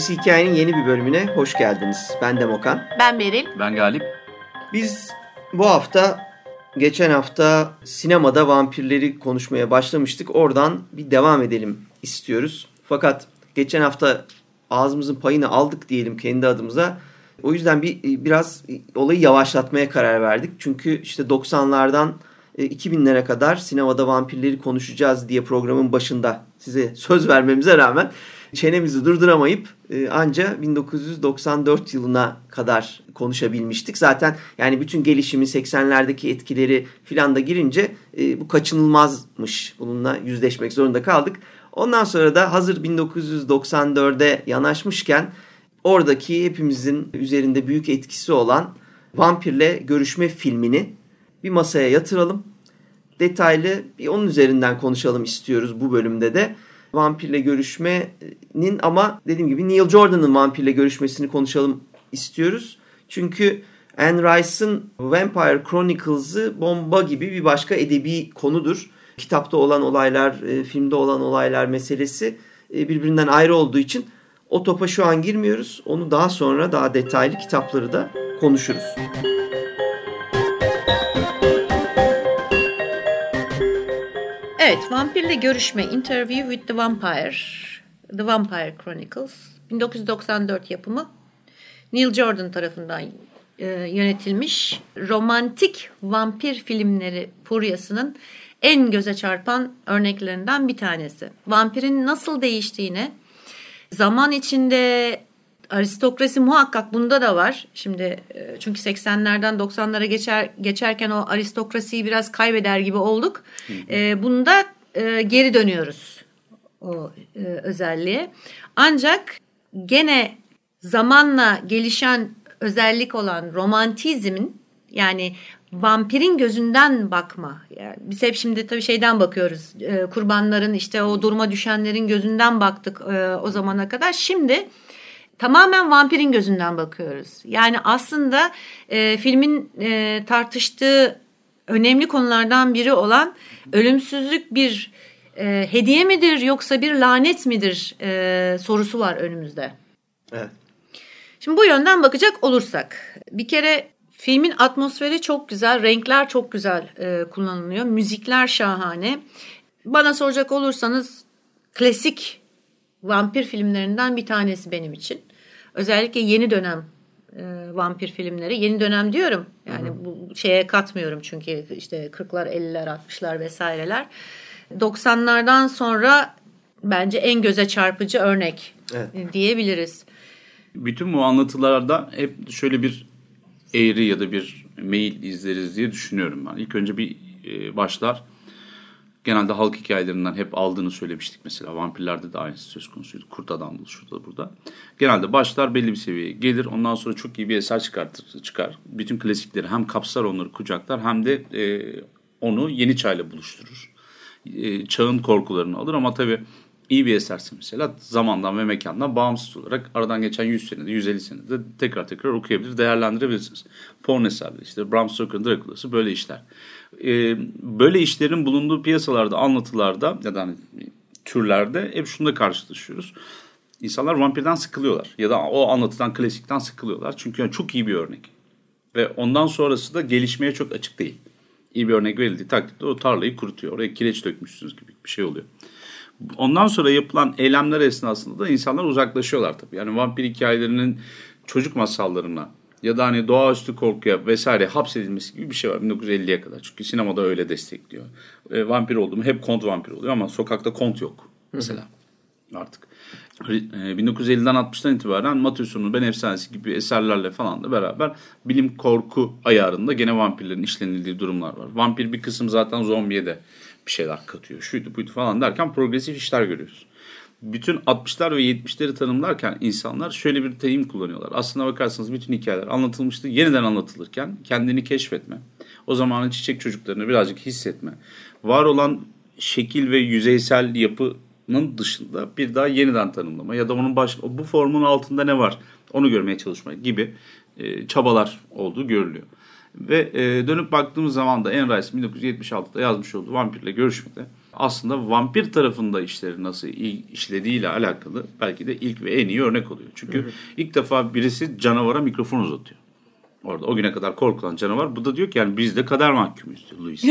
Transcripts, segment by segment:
Gerisi Hikayenin yeni bir bölümüne hoş geldiniz. Ben Demokan. Ben Beril. Ben Galip. Biz bu hafta, geçen hafta sinemada vampirleri konuşmaya başlamıştık. Oradan bir devam edelim istiyoruz. Fakat geçen hafta ağzımızın payını aldık diyelim kendi adımıza. O yüzden bir biraz olayı yavaşlatmaya karar verdik. Çünkü işte 90'lardan 2000'lere kadar sinemada vampirleri konuşacağız diye programın başında size söz vermemize rağmen çenemizi durduramayıp e, anca 1994 yılına kadar konuşabilmiştik. Zaten yani bütün gelişimi 80'lerdeki etkileri filan da girince e, bu kaçınılmazmış. Bununla yüzleşmek zorunda kaldık. Ondan sonra da hazır 1994'e yanaşmışken oradaki hepimizin üzerinde büyük etkisi olan Vampirle Görüşme filmini bir masaya yatıralım. Detaylı bir onun üzerinden konuşalım istiyoruz bu bölümde de. Vampirle görüşmenin ama dediğim gibi Neil Jordan'ın vampirle görüşmesini konuşalım istiyoruz. Çünkü Anne Rice'ın Vampire Chronicles'ı bomba gibi bir başka edebi konudur. Kitapta olan olaylar, e, filmde olan olaylar meselesi e, birbirinden ayrı olduğu için o topa şu an girmiyoruz. Onu daha sonra daha detaylı kitapları da konuşuruz. Evet, vampirle görüşme Interview with the Vampire. The Vampire Chronicles. 1994 yapımı. Neil Jordan tarafından e, yönetilmiş romantik vampir filmleri furyasının en göze çarpan örneklerinden bir tanesi. Vampirin nasıl değiştiğini, zaman içinde aristokrasi muhakkak bunda da var. Şimdi e, çünkü 80'lerden 90'lara geçer geçerken o aristokrasiyi biraz kaybeder gibi olduk. E, bunda e, geri dönüyoruz o e, özelliğe. Ancak gene zamanla gelişen özellik olan romantizmin yani vampirin gözünden bakma. Yani biz hep şimdi tabii şeyden bakıyoruz. E, kurbanların işte o duruma düşenlerin gözünden baktık e, o zamana kadar. Şimdi tamamen vampirin gözünden bakıyoruz. Yani aslında e, filmin e, tartıştığı önemli konulardan biri olan ölümsüzlük bir e, hediye midir yoksa bir lanet midir e, sorusu var önümüzde. Evet. Şimdi bu yönden bakacak olursak bir kere filmin atmosferi çok güzel, renkler çok güzel e, kullanılıyor, müzikler şahane. Bana soracak olursanız klasik vampir filmlerinden bir tanesi benim için. Özellikle yeni dönem e, vampir filmleri. Yeni dönem diyorum. Yani hı hı. bu şeye katmıyorum çünkü işte 40'lar, 50'ler, 60'lar vesaireler. 90'lardan sonra bence en göze çarpıcı örnek evet. diyebiliriz. Bütün bu anlatılarda hep şöyle bir eğri ya da bir mail izleriz diye düşünüyorum ben. İlk önce bir e, başlar genelde halk hikayelerinden hep aldığını söylemiştik mesela. Vampirlerde de aynısı söz konusuydu. Kurt Adam'dı şurada burada. Genelde başlar belli bir seviyeye gelir. Ondan sonra çok iyi bir eser çıkartır, çıkar. Bütün klasikleri hem kapsar onları kucaklar hem de e, onu yeni çayla buluşturur. E, çağın korkularını alır ama tabii iyi bir eserse mesela zamandan ve mekandan bağımsız olarak aradan geçen 100 senede 150 senede tekrar tekrar okuyabilir, değerlendirebilirsiniz. Porn eserleri işte Bram Stoker'ın Dracula'sı böyle işler e, böyle işlerin bulunduğu piyasalarda, anlatılarda ya da hani, türlerde hep şunda karşılaşıyoruz. İnsanlar vampirden sıkılıyorlar ya da o anlatıdan, klasikten sıkılıyorlar. Çünkü yani çok iyi bir örnek. Ve ondan sonrası da gelişmeye çok açık değil. İyi bir örnek verildiği takdirde o tarlayı kurutuyor. Oraya kireç dökmüşsünüz gibi bir şey oluyor. Ondan sonra yapılan eylemler esnasında da insanlar uzaklaşıyorlar tabii. Yani vampir hikayelerinin çocuk masallarına ya da hani doğaüstü korkuya vesaire hapsedilmesi gibi bir şey var 1950'ye kadar. Çünkü sinemada öyle destekliyor. E, vampir olduğumu hep kont vampir oluyor ama sokakta kont yok mesela artık. E, 1950'den 60'tan itibaren Matthewson'un Ben Efsanesi gibi eserlerle falan da beraber bilim korku ayarında gene vampirlerin işlenildiği durumlar var. Vampir bir kısım zaten zombiye de bir şeyler katıyor. Şuydu buydu falan derken progresif işler görüyoruz. Bütün 60'lar ve 70'leri tanımlarken insanlar şöyle bir deyim kullanıyorlar. Aslına bakarsanız bütün hikayeler anlatılmıştı. Yeniden anlatılırken kendini keşfetme. O zamanın çiçek çocuklarını birazcık hissetme. Var olan şekil ve yüzeysel yapının dışında bir daha yeniden tanımlama ya da onun baş, bu formun altında ne var onu görmeye çalışma gibi e, çabalar olduğu görülüyor. Ve e, dönüp baktığımız zaman da Anne Rice 1976'da yazmış olduğu Vampirle Görüşmede aslında vampir tarafında işleri nasıl işlediğiyle alakalı belki de ilk ve en iyi örnek oluyor. Çünkü hı. ilk defa birisi canavara mikrofon uzatıyor. Orada o güne kadar korkulan canavar. Bu da diyor ki yani biz de kader mahkumuyuz diyor Louis.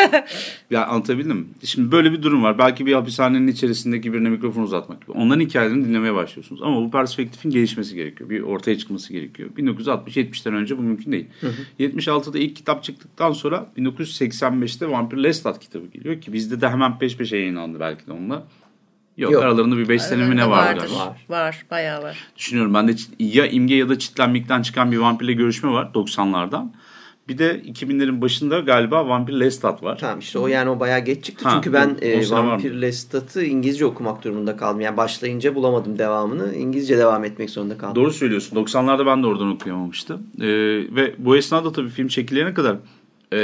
ya anlatabildim mi? Şimdi böyle bir durum var. Belki bir hapishanenin içerisindeki birine mikrofon uzatmak gibi. Onların hikayelerini dinlemeye başlıyorsunuz. Ama bu perspektifin gelişmesi gerekiyor. Bir ortaya çıkması gerekiyor. 1960-70'ten önce bu mümkün değil. 76'da ilk kitap çıktıktan sonra 1985'te Vampir Lestat kitabı geliyor ki bizde de hemen peş peşe yayınlandı belki de onunla. Yok, Yok. aralarında bir 5 sene mi ne var galiba. Var. Var bayağı var. Düşünüyorum ben de ya imge ya da çitlenmekten çıkan bir vampirle görüşme var 90'lardan. Bir de 2000'lerin başında galiba Vampir Lestat var. Tamam işte o yani o bayağı geç çıktı. Ha, Çünkü ben e, Vampir Lestat'ı İngilizce okumak durumunda kaldım. Yani başlayınca bulamadım devamını. İngilizce devam etmek zorunda kaldım. Doğru söylüyorsun. 90'larda ben de oradan okuyamamıştım. Ee, ve bu esnada tabii film çekilene kadar e,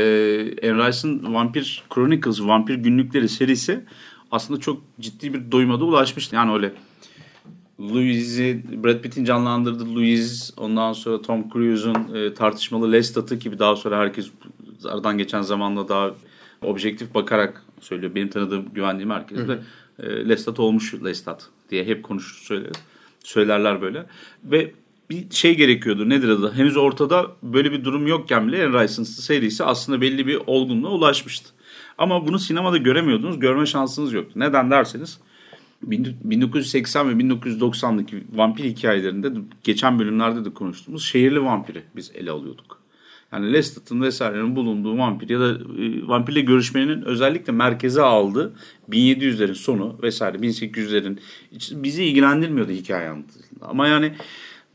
Anne Rice'ın Vampir Chronicles, Vampir Günlükleri serisi aslında çok ciddi bir doyuma da ulaşmıştı. Yani öyle Louis'i Brad Pitt'in canlandırdığı Louis ondan sonra Tom Cruise'un e, tartışmalı Lestat'ı gibi daha sonra herkes aradan geçen zamanda daha objektif bakarak söylüyor. Benim tanıdığım güvendiğim herkes de e, Lestat olmuş Lestat diye hep konuşur söyler, söylerler böyle. Ve bir şey gerekiyordu. Nedir adı? Henüz ortada böyle bir durum yokken bile Anne Rice'ın serisi aslında belli bir olgunluğa ulaşmıştı. Ama bunu sinemada göremiyordunuz. Görme şansınız yoktu. Neden derseniz 1980 ve 1990'daki vampir hikayelerinde geçen bölümlerde de konuştuğumuz şehirli vampiri biz ele alıyorduk. Yani Lestat'ın vesairenin bulunduğu vampir ya da e, vampirle görüşmenin özellikle merkeze aldığı 1700'lerin sonu vesaire 1800'lerin bizi ilgilendirmiyordu hikaye anlatısında. Ama yani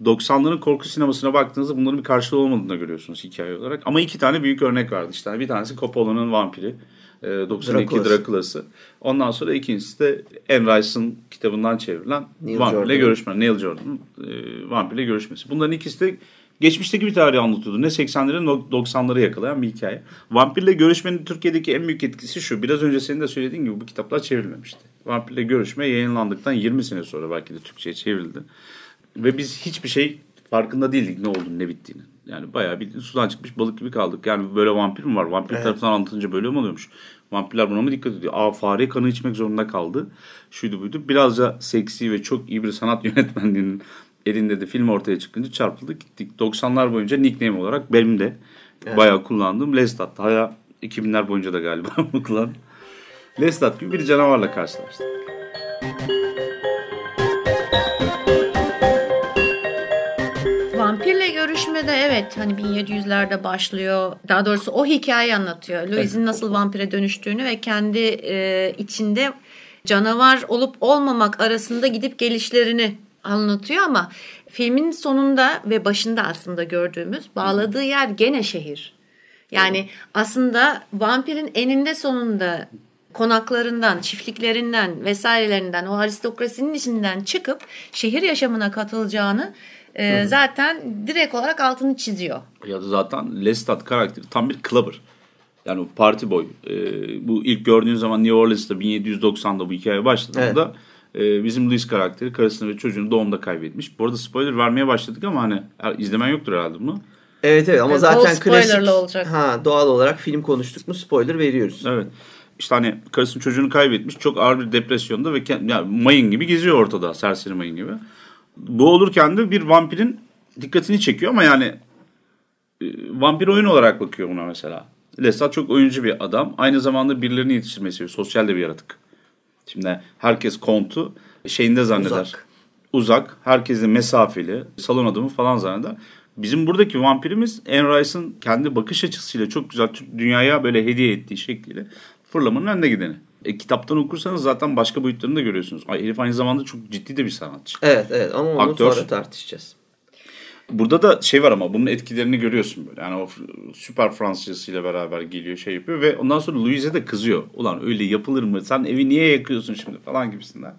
90'ların korku sinemasına baktığınızda bunların bir karşılığı olmadığını görüyorsunuz hikaye olarak. Ama iki tane büyük örnek vardı işte. Bir tanesi Coppola'nın vampiri. 92 e, Dracula'sı. Ondan sonra ikincisi de Anne Rice'ın kitabından çevrilen Neil Vampir'le görüşme. Neil Jordan'ın e, Vampir'le görüşmesi. Bunların ikisi de geçmişteki bir tarihi anlatıyordu. Ne 80'leri ne 90'ları yakalayan bir hikaye. Vampir'le görüşmenin Türkiye'deki en büyük etkisi şu. Biraz önce senin de söylediğin gibi bu kitaplar çevrilmemişti. Vampir'le görüşme yayınlandıktan 20 sene sonra belki de Türkçe'ye çevrildi. Ve biz hiçbir şey farkında değildik ne olduğunu ne bittiğini. Yani bayağı bir sudan çıkmış balık gibi kaldık. Yani böyle vampir mi var? Vampir evet. tarafından anlatınca böyle mi oluyormuş? Vampirler buna mı dikkat ediyor? Aa fare kanı içmek zorunda kaldı. Şuydu buydu. Biraz da seksi ve çok iyi bir sanat yönetmenliğinin elinde de film ortaya çıkınca çarpıldık gittik. 90'lar boyunca nickname olarak benim de evet. bayağı kullandığım Lestat. Hala 2000'ler boyunca da galiba kullan. Lestat gibi bir canavarla karşılaştık. Vampirle görüşmede evet hani 1700'lerde başlıyor. Daha doğrusu o hikayeyi anlatıyor. Louis'in nasıl vampire dönüştüğünü ve kendi e, içinde canavar olup olmamak arasında gidip gelişlerini anlatıyor ama filmin sonunda ve başında aslında gördüğümüz bağladığı yer gene şehir. Yani aslında vampirin eninde sonunda konaklarından, çiftliklerinden vesairelerinden o aristokrasinin içinden çıkıp şehir yaşamına katılacağını e, zaten direkt olarak altını çiziyor. Ya da zaten Lestat karakteri tam bir clubber. Yani o party boy. E, bu ilk gördüğün zaman New Orleans'ta 1790'da bu hikaye başladığında evet. e, bizim Louis karakteri karısını ve çocuğunu doğumda kaybetmiş. Bu arada spoiler vermeye başladık ama hani izlemen yoktur herhalde bunu. Evet evet ama evet, zaten klasik olacak. Ha, doğal olarak film konuştuk mu spoiler veriyoruz. Evet. İşte hani karısının çocuğunu kaybetmiş. Çok ağır bir depresyonda ve yani mayın gibi geziyor ortada. Serseri mayın gibi bu olurken de bir vampirin dikkatini çekiyor ama yani e, vampir oyun olarak bakıyor buna mesela. Lestat çok oyuncu bir adam. Aynı zamanda birilerini yetiştirmeyi seviyor. Sosyal de bir yaratık. Şimdi herkes kontu şeyinde zanneder. Uzak. Uzak. Herkes de mesafeli. Salon adamı falan zanneder. Bizim buradaki vampirimiz Anne Rice'ın kendi bakış açısıyla çok güzel dünyaya böyle hediye ettiği şekliyle fırlamanın önüne gideni. E, kitaptan okursanız zaten başka boyutlarını da görüyorsunuz. Ay, herif aynı zamanda çok ciddi de bir sanatçı. Evet evet ama onu Aktör. sonra tartışacağız. Burada da şey var ama bunun etkilerini görüyorsun böyle. Yani o süper Fransızcasıyla beraber geliyor şey yapıyor ve ondan sonra Louise de kızıyor. Ulan öyle yapılır mı? Sen evi niye yakıyorsun şimdi falan gibisinden.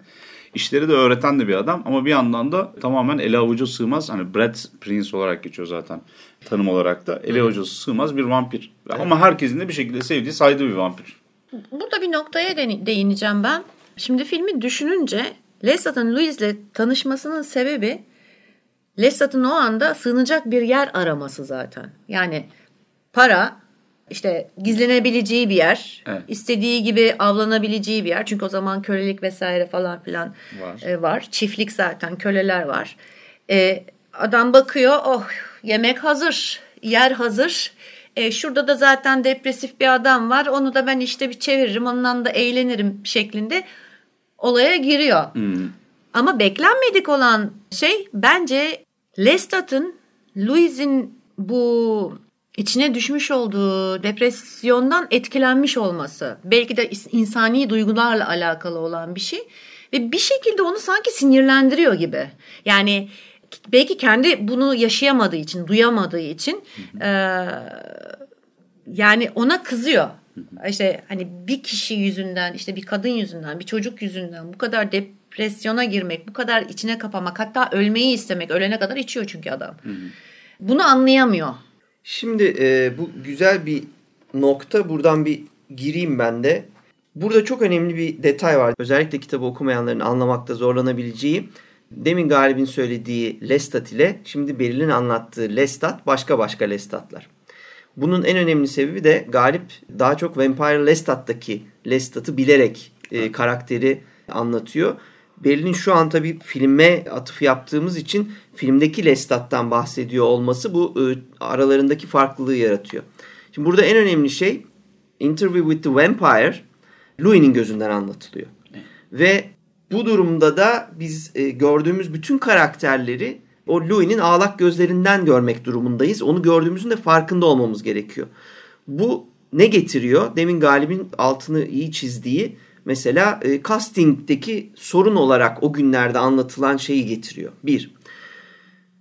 işleri de öğreten de bir adam ama bir yandan da tamamen ele avucu sığmaz. Hani Brad Prince olarak geçiyor zaten tanım olarak da. Ele avucu sığmaz bir vampir. Evet. Ama herkesin de bir şekilde sevdiği, saydığı bir vampir. Burada bir noktaya değineceğim ben. Şimdi filmi düşününce Lesat'ın Louis'le tanışmasının sebebi Lesat'ın o anda sığınacak bir yer araması zaten. Yani para, işte gizlenebileceği bir yer, evet. istediği gibi avlanabileceği bir yer. Çünkü o zaman kölelik vesaire falan filan var. E, var. Çiftlik zaten, köleler var. E, adam bakıyor, oh yemek hazır, yer hazır. E, şurada da zaten depresif bir adam var. Onu da ben işte bir çeviririm, ondan da eğlenirim şeklinde olaya giriyor. Hmm. Ama beklenmedik olan şey bence Lestat'ın Louis'in bu içine düşmüş olduğu depresyondan etkilenmiş olması. Belki de insani duygularla alakalı olan bir şey. Ve bir şekilde onu sanki sinirlendiriyor gibi. Yani belki kendi bunu yaşayamadığı için, duyamadığı için e, yani ona kızıyor. İşte hani bir kişi yüzünden, işte bir kadın yüzünden, bir çocuk yüzünden bu kadar depresyona girmek, bu kadar içine kapamak, hatta ölmeyi istemek, ölene kadar içiyor çünkü adam. Bunu anlayamıyor. Şimdi e, bu güzel bir nokta. Buradan bir gireyim ben de. Burada çok önemli bir detay var. Özellikle kitabı okumayanların anlamakta zorlanabileceği. Demin Galip'in söylediği Lestat ile şimdi Beril'in anlattığı Lestat başka başka Lestatlar. Bunun en önemli sebebi de Galip daha çok Vampire Lestat'taki Lestat'ı bilerek e, karakteri anlatıyor. Beril'in şu an tabii filme atıf yaptığımız için filmdeki Lestat'tan bahsediyor olması bu e, aralarındaki farklılığı yaratıyor. Şimdi burada en önemli şey Interview with the Vampire Louis'nin gözünden anlatılıyor. Ve bu durumda da biz e, gördüğümüz bütün karakterleri o Louis'nin ağlak gözlerinden görmek durumundayız. Onu gördüğümüzün de farkında olmamız gerekiyor. Bu ne getiriyor? Demin Galip'in altını iyi çizdiği mesela e, castingdeki sorun olarak o günlerde anlatılan şeyi getiriyor. Bir,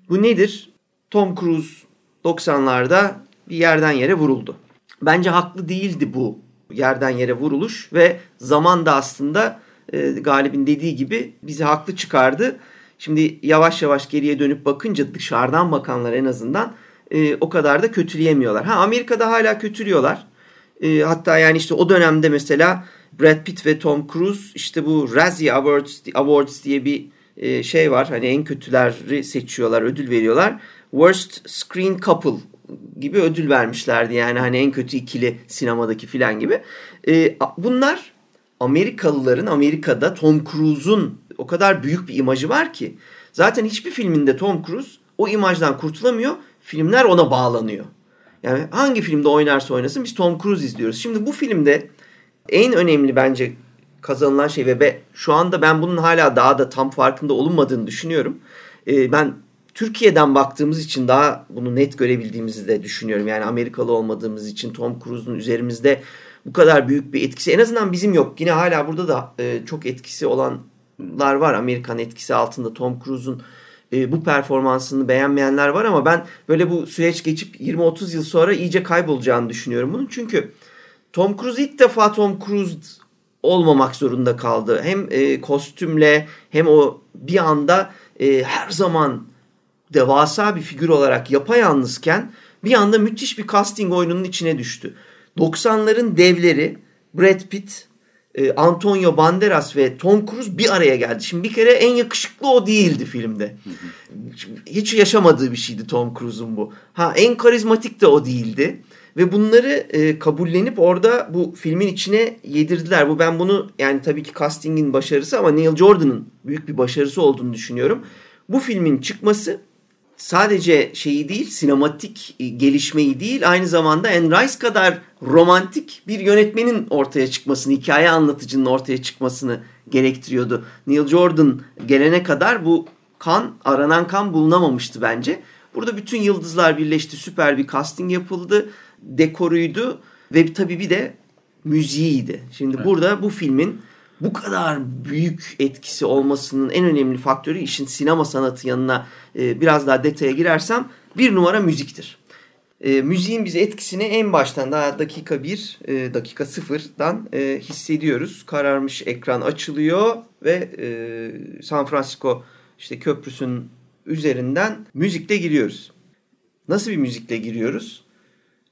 bu nedir? Tom Cruise 90'larda bir yerden yere vuruldu. Bence haklı değildi bu yerden yere vuruluş ve zaman da aslında e, Galip'in dediği gibi bizi haklı çıkardı. Şimdi yavaş yavaş geriye dönüp bakınca dışarıdan bakanlar en azından e, o kadar da kötüleyemiyorlar. Ha Amerika'da hala kötülüyorlar. E, hatta yani işte o dönemde mesela Brad Pitt ve Tom Cruise işte bu Razzie Awards, Awards diye bir şey var. Hani en kötüleri seçiyorlar, ödül veriyorlar. Worst Screen Couple gibi ödül vermişlerdi. Yani hani en kötü ikili sinemadaki filan gibi. Bunlar Amerikalıların Amerika'da Tom Cruise'un o kadar büyük bir imajı var ki. Zaten hiçbir filminde Tom Cruise o imajdan kurtulamıyor. Filmler ona bağlanıyor. Yani hangi filmde oynarsa oynasın biz Tom Cruise izliyoruz. Şimdi bu filmde en önemli bence kazanılan şey ve be, şu anda ben bunun hala daha da tam farkında olunmadığını düşünüyorum. Ee, ben Türkiye'den baktığımız için daha bunu net görebildiğimizi de düşünüyorum. Yani Amerikalı olmadığımız için Tom Cruise'un üzerimizde bu kadar büyük bir etkisi en azından bizim yok. Yine hala burada da e, çok etkisi olanlar var. Amerikan etkisi altında Tom Cruise'un e, bu performansını beğenmeyenler var ama ben böyle bu süreç geçip 20-30 yıl sonra iyice kaybolacağını düşünüyorum bunun. Çünkü Tom Cruise ilk defa Tom Cruise olmamak zorunda kaldı. Hem e, kostümle hem o bir anda e, her zaman devasa bir figür olarak yapayalnızken bir anda müthiş bir casting oyununun içine düştü. 90'ların devleri Brad Pitt, e, Antonio Banderas ve Tom Cruise bir araya geldi. Şimdi bir kere en yakışıklı o değildi filmde. Hiç yaşamadığı bir şeydi Tom Cruise'un bu. Ha en karizmatik de o değildi. Ve bunları e, kabullenip orada bu filmin içine yedirdiler. Bu ben bunu yani tabii ki castingin başarısı ama Neil Jordan'ın büyük bir başarısı olduğunu düşünüyorum. Bu filmin çıkması sadece şeyi değil, sinematik e, gelişmeyi değil, aynı zamanda Anne Rice kadar romantik bir yönetmenin ortaya çıkmasını, hikaye anlatıcının ortaya çıkmasını gerektiriyordu. Neil Jordan gelene kadar bu kan, aranan kan bulunamamıştı bence. Burada bütün yıldızlar birleşti, süper bir casting yapıldı, dekoruydu ve tabii bir de müziğiydi. Şimdi evet. burada bu filmin bu kadar büyük etkisi olmasının en önemli faktörü işin sinema sanatı yanına e, biraz daha detaya girersem bir numara müziktir. e, müziğin bize etkisini en baştan daha dakika bir, e, dakika sıfırdan e, hissediyoruz. Kararmış ekran açılıyor ve e, San Francisco işte köprüsünün üzerinden müzikle giriyoruz. Nasıl bir müzikle giriyoruz?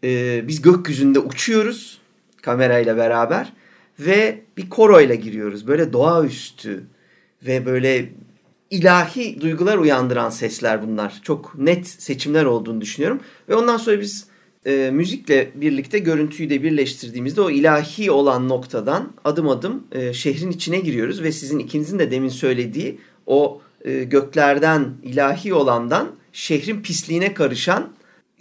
E, biz gökyüzünde uçuyoruz kamerayla beraber ve bir koroyla giriyoruz. Böyle doğaüstü ve böyle ilahi duygular uyandıran sesler bunlar. Çok net seçimler olduğunu düşünüyorum. Ve ondan sonra biz e, müzikle birlikte görüntüyü de birleştirdiğimizde o ilahi olan noktadan adım adım e, şehrin içine giriyoruz. Ve sizin ikinizin de demin söylediği o e, göklerden ilahi olandan şehrin pisliğine karışan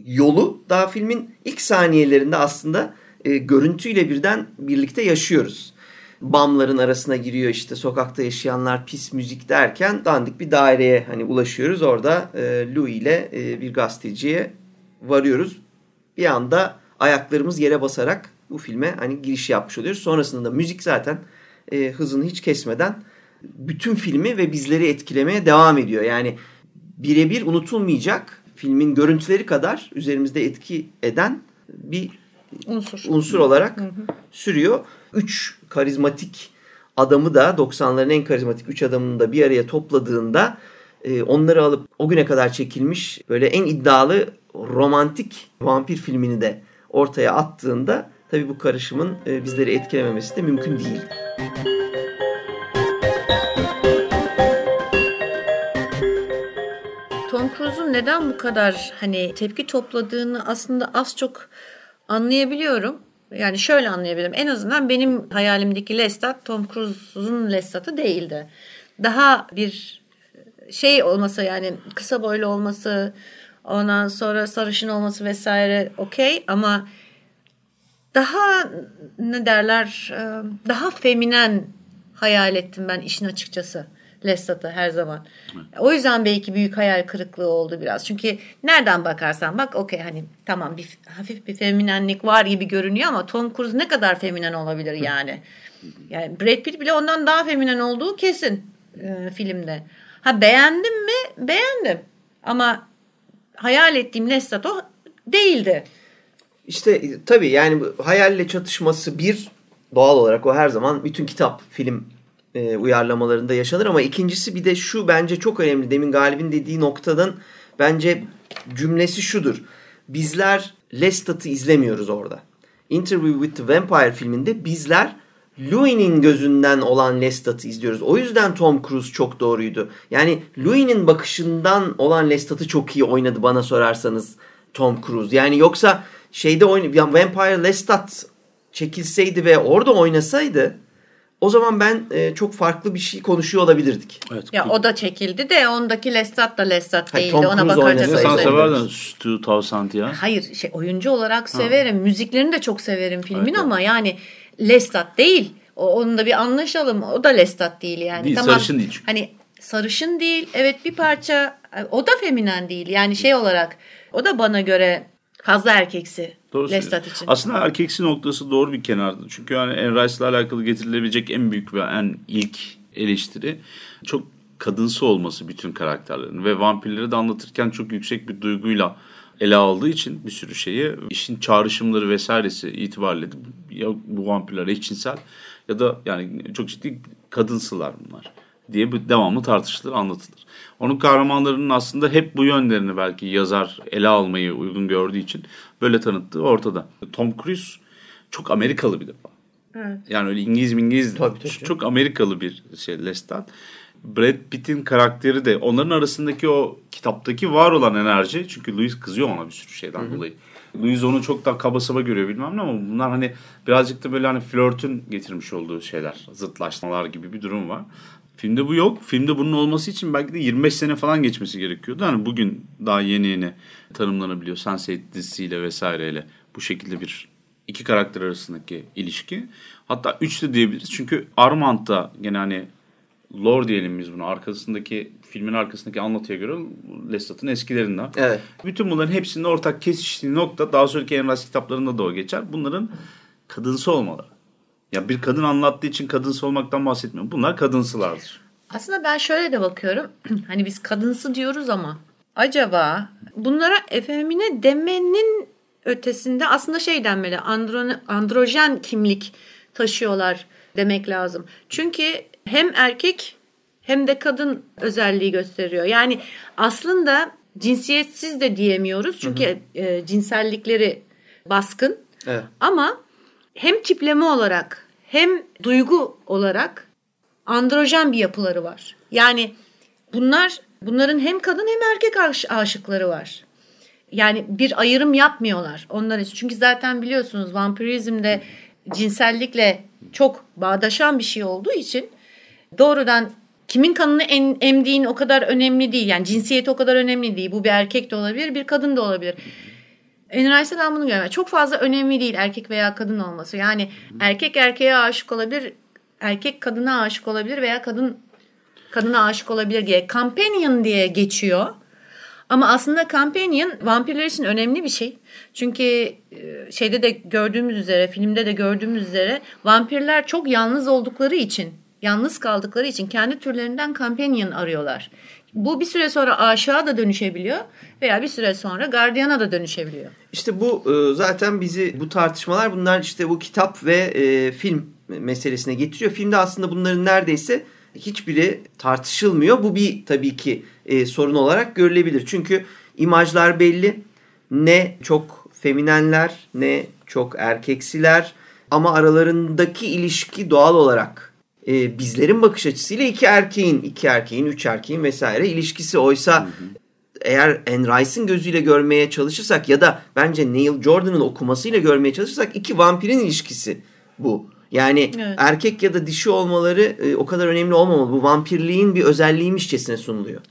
yolu daha filmin ilk saniyelerinde aslında e, görüntüyle birden birlikte yaşıyoruz. Bamların arasına giriyor işte sokakta yaşayanlar pis müzik derken dandik bir daireye hani ulaşıyoruz. Orada e, Louis ile e, bir gazeteciye varıyoruz. Bir anda ayaklarımız yere basarak bu filme hani giriş yapmış oluyoruz. Sonrasında da müzik zaten e, hızını hiç kesmeden bütün filmi ve bizleri etkilemeye devam ediyor. Yani birebir unutulmayacak filmin görüntüleri kadar üzerimizde etki eden bir Unsur. unsur olarak sürüyor. Üç karizmatik adamı da 90'ların en karizmatik üç adamını da bir araya topladığında e, onları alıp o güne kadar çekilmiş böyle en iddialı romantik vampir filmini de ortaya attığında tabii bu karışımın e, bizleri etkilememesi de mümkün değil. Tom Cruise'un neden bu kadar hani tepki topladığını aslında az çok anlayabiliyorum. Yani şöyle anlayabilirim. En azından benim hayalimdeki Lestat Tom Cruise'un Lestat'ı değildi. Daha bir şey olması yani kısa boylu olması ondan sonra sarışın olması vesaire okey ama daha ne derler daha feminen hayal ettim ben işin açıkçası. Lestat'ı her zaman. O yüzden belki büyük hayal kırıklığı oldu biraz. Çünkü nereden bakarsan bak okey hani tamam bir hafif bir feminenlik var gibi görünüyor ama Tom Cruise ne kadar feminen olabilir yani. Yani Brad Pitt bile ondan daha feminen olduğu kesin e, filmde. Ha beğendim mi? Beğendim. Ama hayal ettiğim Lestat o değildi. İşte tabii yani bu hayalle çatışması bir doğal olarak o her zaman bütün kitap, film e, uyarlamalarında yaşanır ama ikincisi bir de şu bence çok önemli. Demin Galip'in dediği noktadan bence cümlesi şudur. Bizler Lestat'ı izlemiyoruz orada. Interview with the Vampire filminde bizler Louis'nin gözünden olan Lestat'ı izliyoruz. O yüzden Tom Cruise çok doğruydu. Yani Louis'nin bakışından olan Lestat'ı çok iyi oynadı bana sorarsanız Tom Cruise. Yani yoksa şeyde oyn yani Vampire Lestat çekilseydi ve orada oynasaydı o zaman ben e, çok farklı bir şey konuşuyor olabilirdik. Evet. Ya o da çekildi de ondaki Lestat da Lestat Hayır, değildi. Tom Ona Cruise Sen severdin Stu Townsend ya. Hayır şey oyuncu olarak severim. Müziklerini de çok severim filmin ama yani Lestat değil. O, onu da bir anlaşalım. O da Lestat değil yani. Değil, tamam, sarışın değil çünkü. Hani sarışın değil. Evet bir parça o da feminen değil. Yani şey olarak o da bana göre fazla erkeksi Doğru Lestat için. Aslında erkeksi noktası doğru bir kenarda. Çünkü yani Anne Rice'la alakalı getirilebilecek en büyük ve en ilk eleştiri çok kadınsı olması bütün karakterlerin. Ve vampirleri de anlatırken çok yüksek bir duyguyla ele aldığı için bir sürü şeyi işin çağrışımları vesairesi itibariyle ya bu vampirler eşcinsel ya da yani çok ciddi kadınsılar bunlar diye bu devamlı tartışılır, anlatılır. Onun kahramanlarının aslında hep bu yönlerini belki yazar ele almayı uygun gördüğü için böyle tanıttığı ortada. Tom Cruise çok Amerikalı bir defa. Evet. Yani öyle İngiliz İngiliz değil. Tabii, tabii. çok Amerikalı bir şey Lestat. Brad Pitt'in karakteri de onların arasındaki o kitaptaki var olan enerji çünkü Louis kızıyor ona bir sürü şeyden dolayı. Louis onu çok daha kaba saba görüyor bilmem ne ama bunlar hani birazcık da böyle hani flörtün getirmiş olduğu şeyler, zıtlaşmalar gibi bir durum var. Filmde bu yok. Filmde bunun olması için belki de 25 sene falan geçmesi gerekiyordu. Hani bugün daha yeni yeni tanımlanabiliyor Sense8 dizisiyle vesaireyle bu şekilde bir iki karakter arasındaki ilişki. Hatta üç de diyebiliriz. Çünkü Armand da gene hani lore diyelim biz bunu. Arkasındaki filmin arkasındaki anlatıya göre Lestat'ın eskilerinden. Evet. Bütün bunların hepsinin ortak kesiştiği nokta daha sonraki Emrah kitaplarında da o geçer. Bunların kadınsı olmaları. Ya bir kadın anlattığı için kadınsı olmaktan bahsetmiyorum. Bunlar kadınsılardır. Aslında ben şöyle de bakıyorum. hani biz kadınsı diyoruz ama acaba bunlara efemine demenin ötesinde aslında şey denmeli andro, androjen kimlik taşıyorlar demek lazım. Çünkü hem erkek hem de kadın özelliği gösteriyor. Yani aslında cinsiyetsiz de diyemiyoruz çünkü hı hı. E, cinsellikleri baskın. Evet. Ama hem tipleme olarak hem duygu olarak androjen bir yapıları var. Yani bunlar bunların hem kadın hem erkek aşıkları var. Yani bir ayrım yapmıyorlar onlar için. Çünkü zaten biliyorsunuz vampirizmde cinsellikle çok bağdaşan bir şey olduğu için doğrudan kimin kanını en, emdiğin o kadar önemli değil. Yani cinsiyeti o kadar önemli değil. Bu bir erkek de olabilir, bir kadın da olabilir. Enrice'de ben bunu görüyorum. Çok fazla önemli değil erkek veya kadın olması. Yani erkek erkeğe aşık olabilir, erkek kadına aşık olabilir veya kadın kadına aşık olabilir diye. Companion diye geçiyor. Ama aslında companion vampirler için önemli bir şey. Çünkü e, şeyde de gördüğümüz üzere, filmde de gördüğümüz üzere vampirler çok yalnız oldukları için, yalnız kaldıkları için kendi türlerinden companion arıyorlar. Bu bir süre sonra aşağı da dönüşebiliyor veya bir süre sonra gardiyana da dönüşebiliyor. İşte bu e, zaten bizi bu tartışmalar bunlar işte bu kitap ve e, film meselesine getiriyor. Filmde aslında bunların neredeyse hiçbiri tartışılmıyor. Bu bir tabii ki e, sorun olarak görülebilir. Çünkü imajlar belli. Ne çok feminenler ne çok erkeksiler ama aralarındaki ilişki doğal olarak e, bizlerin bakış açısıyla iki erkeğin, iki erkeğin, üç erkeğin vesaire ilişkisi. Oysa hı hı. eğer Anne Rice'ın gözüyle görmeye çalışırsak ya da bence Neil Jordan'ın okumasıyla görmeye çalışırsak iki vampirin ilişkisi bu. Yani evet. erkek ya da dişi olmaları e, o kadar önemli olmamalı. Bu vampirliğin bir özelliğiymişçesine sunuluyor.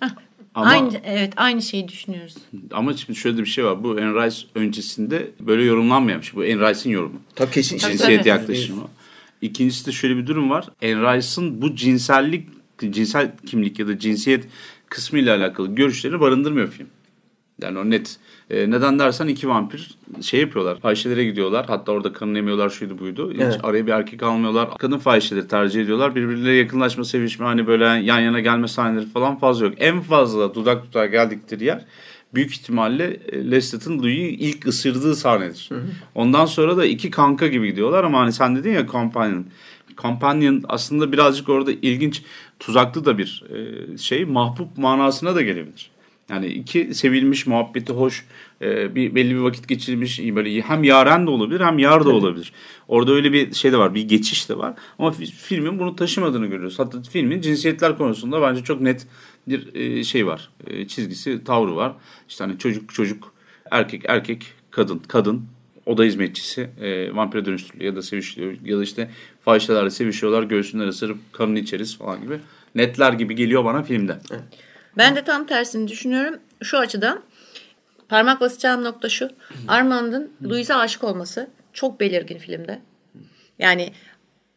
Ama, aynı, evet aynı şeyi düşünüyoruz. Ama şimdi şöyle bir şey var. Bu Anne Rice öncesinde böyle yorumlanmamış. Bu Anne Rice'in yorumu. Tabii kesin. Cinsiyet yaklaşımı. İkincisi de şöyle bir durum var. Anne Rice'ın bu cinsellik, cinsel kimlik ya da cinsiyet kısmı ile alakalı görüşleri barındırmıyor film. Yani o net. E, neden dersen iki vampir şey yapıyorlar. Fahişelere gidiyorlar. Hatta orada kanını emiyorlar şuydu buydu. Hiç evet. araya bir erkek almıyorlar. Kadın fahişeleri tercih ediyorlar. Birbirleriyle yakınlaşma, sevişme hani böyle yan yana gelme sahneleri falan fazla yok. En fazla dudak dudağa geldikleri yer büyük ihtimalle e, Lestet'in Louis'i ilk ısırdığı sahnedir. Hı hı. Ondan sonra da iki kanka gibi gidiyorlar ama hani sen dedin ya Companion. Companion aslında birazcık orada ilginç tuzaklı da bir e, şey mahbub manasına da gelebilir. Yani iki sevilmiş, muhabbeti hoş, e, bir belli bir vakit geçirmiş, böyle hem yaren de olabilir hem yar da olabilir. Orada öyle bir şey de var, bir geçiş de var. Ama filmin bunu taşımadığını görüyoruz. Hatta filmin cinsiyetler konusunda bence çok net bir e, şey var. E, çizgisi, tavrı var. İşte hani çocuk çocuk, erkek erkek, kadın kadın, oda hizmetçisi e, vampire dönüştürülüyor ya da sevişiyor ya da işte fahişelerle sevişiyorlar göğsünden ısırıp kanını içeriz falan gibi netler gibi geliyor bana filmde. Evet. Ben de tam tersini düşünüyorum. Şu açıdan parmak basacağım nokta şu. Armand'ın Louise'e aşık olması çok belirgin filmde. Yani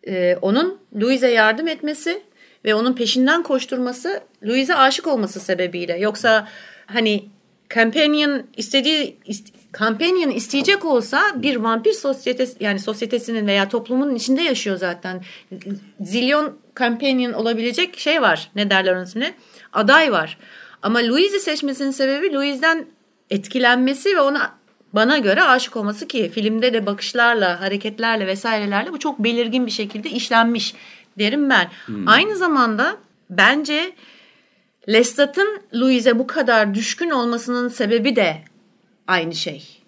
e, onun Louise'e yardım etmesi ve onun peşinden koşturması Louise'e aşık olması sebebiyle. Yoksa hani Companion istediği ist, Companion isteyecek olsa bir vampir sosyetesi yani sosyetesinin veya toplumun içinde yaşıyor zaten. Zilyon Companion olabilecek şey var. Ne derler onun ismini? aday var. Ama Louise'i seçmesinin sebebi Louise'den etkilenmesi ve ona bana göre aşık olması ki filmde de bakışlarla, hareketlerle vesairelerle bu çok belirgin bir şekilde işlenmiş derim ben. Hmm. Aynı zamanda bence Lestat'ın Louise'e bu kadar düşkün olmasının sebebi de aynı şey.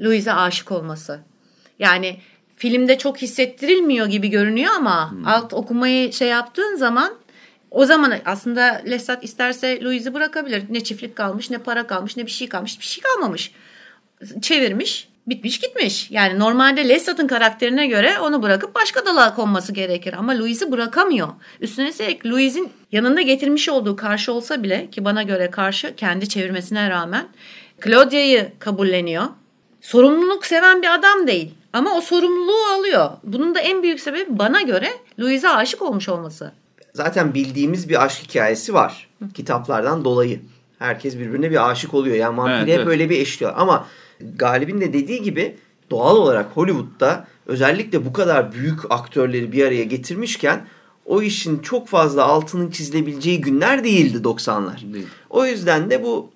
Louise'e aşık olması. Yani filmde çok hissettirilmiyor gibi görünüyor ama hmm. alt okumayı şey yaptığın zaman o zaman aslında Lestat isterse Louise'i bırakabilir. Ne çiftlik kalmış, ne para kalmış, ne bir şey kalmış. Bir şey kalmamış. Çevirmiş, bitmiş gitmiş. Yani normalde Lestat'ın karakterine göre onu bırakıp başka dala konması gerekir. Ama Louise'i bırakamıyor. Üstüne üstlük Louise'in yanında getirmiş olduğu karşı olsa bile ki bana göre karşı kendi çevirmesine rağmen Claudia'yı kabulleniyor. Sorumluluk seven bir adam değil. Ama o sorumluluğu alıyor. Bunun da en büyük sebebi bana göre Louise'e aşık olmuş olması zaten bildiğimiz bir aşk hikayesi var. Kitaplardan dolayı. Herkes birbirine bir aşık oluyor. Yani vampiri evet, hep evet. öyle bir eşliyor. Ama Galip'in de dediği gibi doğal olarak Hollywood'da özellikle bu kadar büyük aktörleri bir araya getirmişken o işin çok fazla altının çizilebileceği günler değildi 90'lar. Değil. O yüzden de bu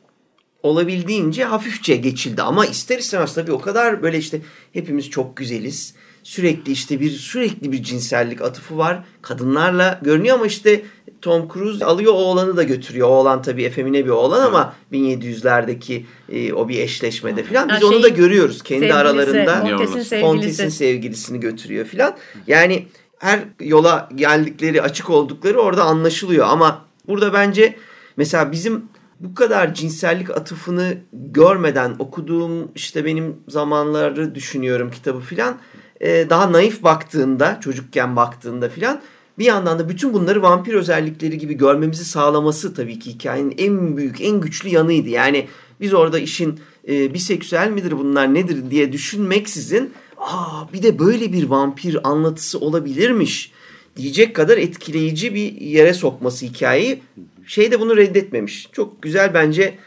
olabildiğince hafifçe geçildi ama ister istemez tabii o kadar böyle işte hepimiz çok güzeliz. Sürekli işte bir sürekli bir cinsellik atıfı var. Kadınlarla görünüyor ama işte Tom Cruise alıyor oğlanı da götürüyor. Oğlan tabii efemine bir oğlan ama 1700'lerdeki e, o bir eşleşmede falan biz Ha, onu da şeyin görüyoruz kendi Sevgilisi, aralarında. Montes'in sevgilisi. Sevgilisini götürüyor filan. Yani her yola geldikleri açık oldukları orada anlaşılıyor ama burada bence mesela bizim bu kadar cinsellik atıfını görmeden okuduğum işte benim zamanları düşünüyorum kitabı filan e, daha naif baktığında çocukken baktığında filan bir yandan da bütün bunları vampir özellikleri gibi görmemizi sağlaması tabii ki hikayenin en büyük en güçlü yanıydı. Yani biz orada işin e, biseksüel midir bunlar nedir diye düşünmeksizin aa bir de böyle bir vampir anlatısı olabilirmiş diyecek kadar etkileyici bir yere sokması hikayeyi. Şey de bunu reddetmemiş. Çok güzel bence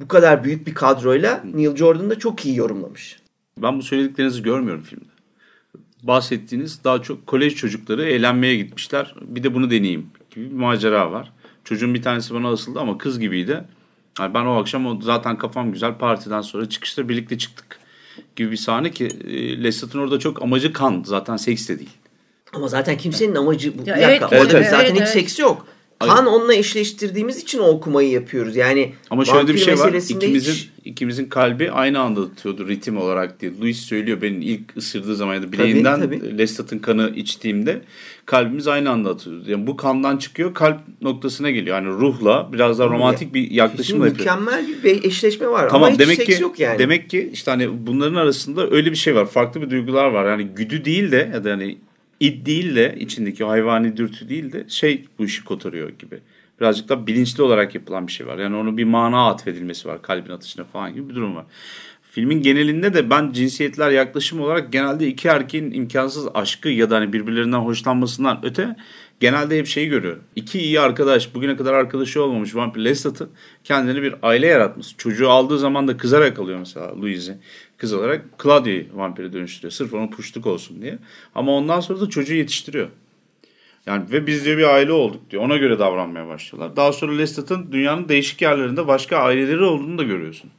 bu kadar büyük bir kadroyla Neil Jordan da çok iyi yorumlamış. Ben bu söylediklerinizi görmüyorum filmde. Bahsettiğiniz daha çok kolej çocukları eğlenmeye gitmişler. Bir de bunu deneyeyim gibi bir macera var. Çocuğun bir tanesi bana asıldı ama kız gibiydi. Yani ben o akşam o zaten kafam güzel partiden sonra çıkışta birlikte çıktık gibi bir sahne ki e, Lesat'ın orada çok amacı kan zaten seks de değil. Ama zaten kimsenin amacı bu. Ya bir evet, dakika, evet, zaten evet, hiç evet. seks yok. Kan onunla eşleştirdiğimiz için o okumayı yapıyoruz. Yani Ama şöyle bir şey var. İkimizin hiç- ikimizin kalbi aynı anda atıyordu ritim olarak diye. Louis söylüyor benim ilk ısırdığı zaman ya da bileğinden tabii. Lestat'ın kanı içtiğimde kalbimiz aynı anda atıyordu. Yani bu kandan çıkıyor kalp noktasına geliyor. Yani ruhla biraz daha romantik bir yaklaşımla yapıyor. mükemmel bir eşleşme var Tamam ama hiç demek seks ki yok yani. demek ki işte hani bunların arasında öyle bir şey var. Farklı bir duygular var. Yani güdü değil de ya da hani id değil de içindeki hayvani dürtü değil de şey bu işi kotarıyor gibi. Birazcık da bilinçli olarak yapılan bir şey var. Yani onun bir mana atfedilmesi var kalbin atışına falan gibi bir durum var. Filmin genelinde de ben cinsiyetler yaklaşım olarak genelde iki erkeğin imkansız aşkı ya da hani birbirlerinden hoşlanmasından öte genelde hep şeyi görüyorum. İki iyi arkadaş bugüne kadar arkadaşı olmamış vampir Lestat'ın kendine bir aile yaratması. Çocuğu aldığı zaman da kızarak alıyor mesela Louise'i. Kız olarak Claudia'yı vampire dönüştürüyor. Sırf onun puştuk olsun diye. Ama ondan sonra da çocuğu yetiştiriyor. Yani ve biz diyor bir aile olduk diyor. Ona göre davranmaya başlıyorlar. Daha sonra Lestat'ın dünyanın değişik yerlerinde başka aileleri olduğunu da görüyorsun.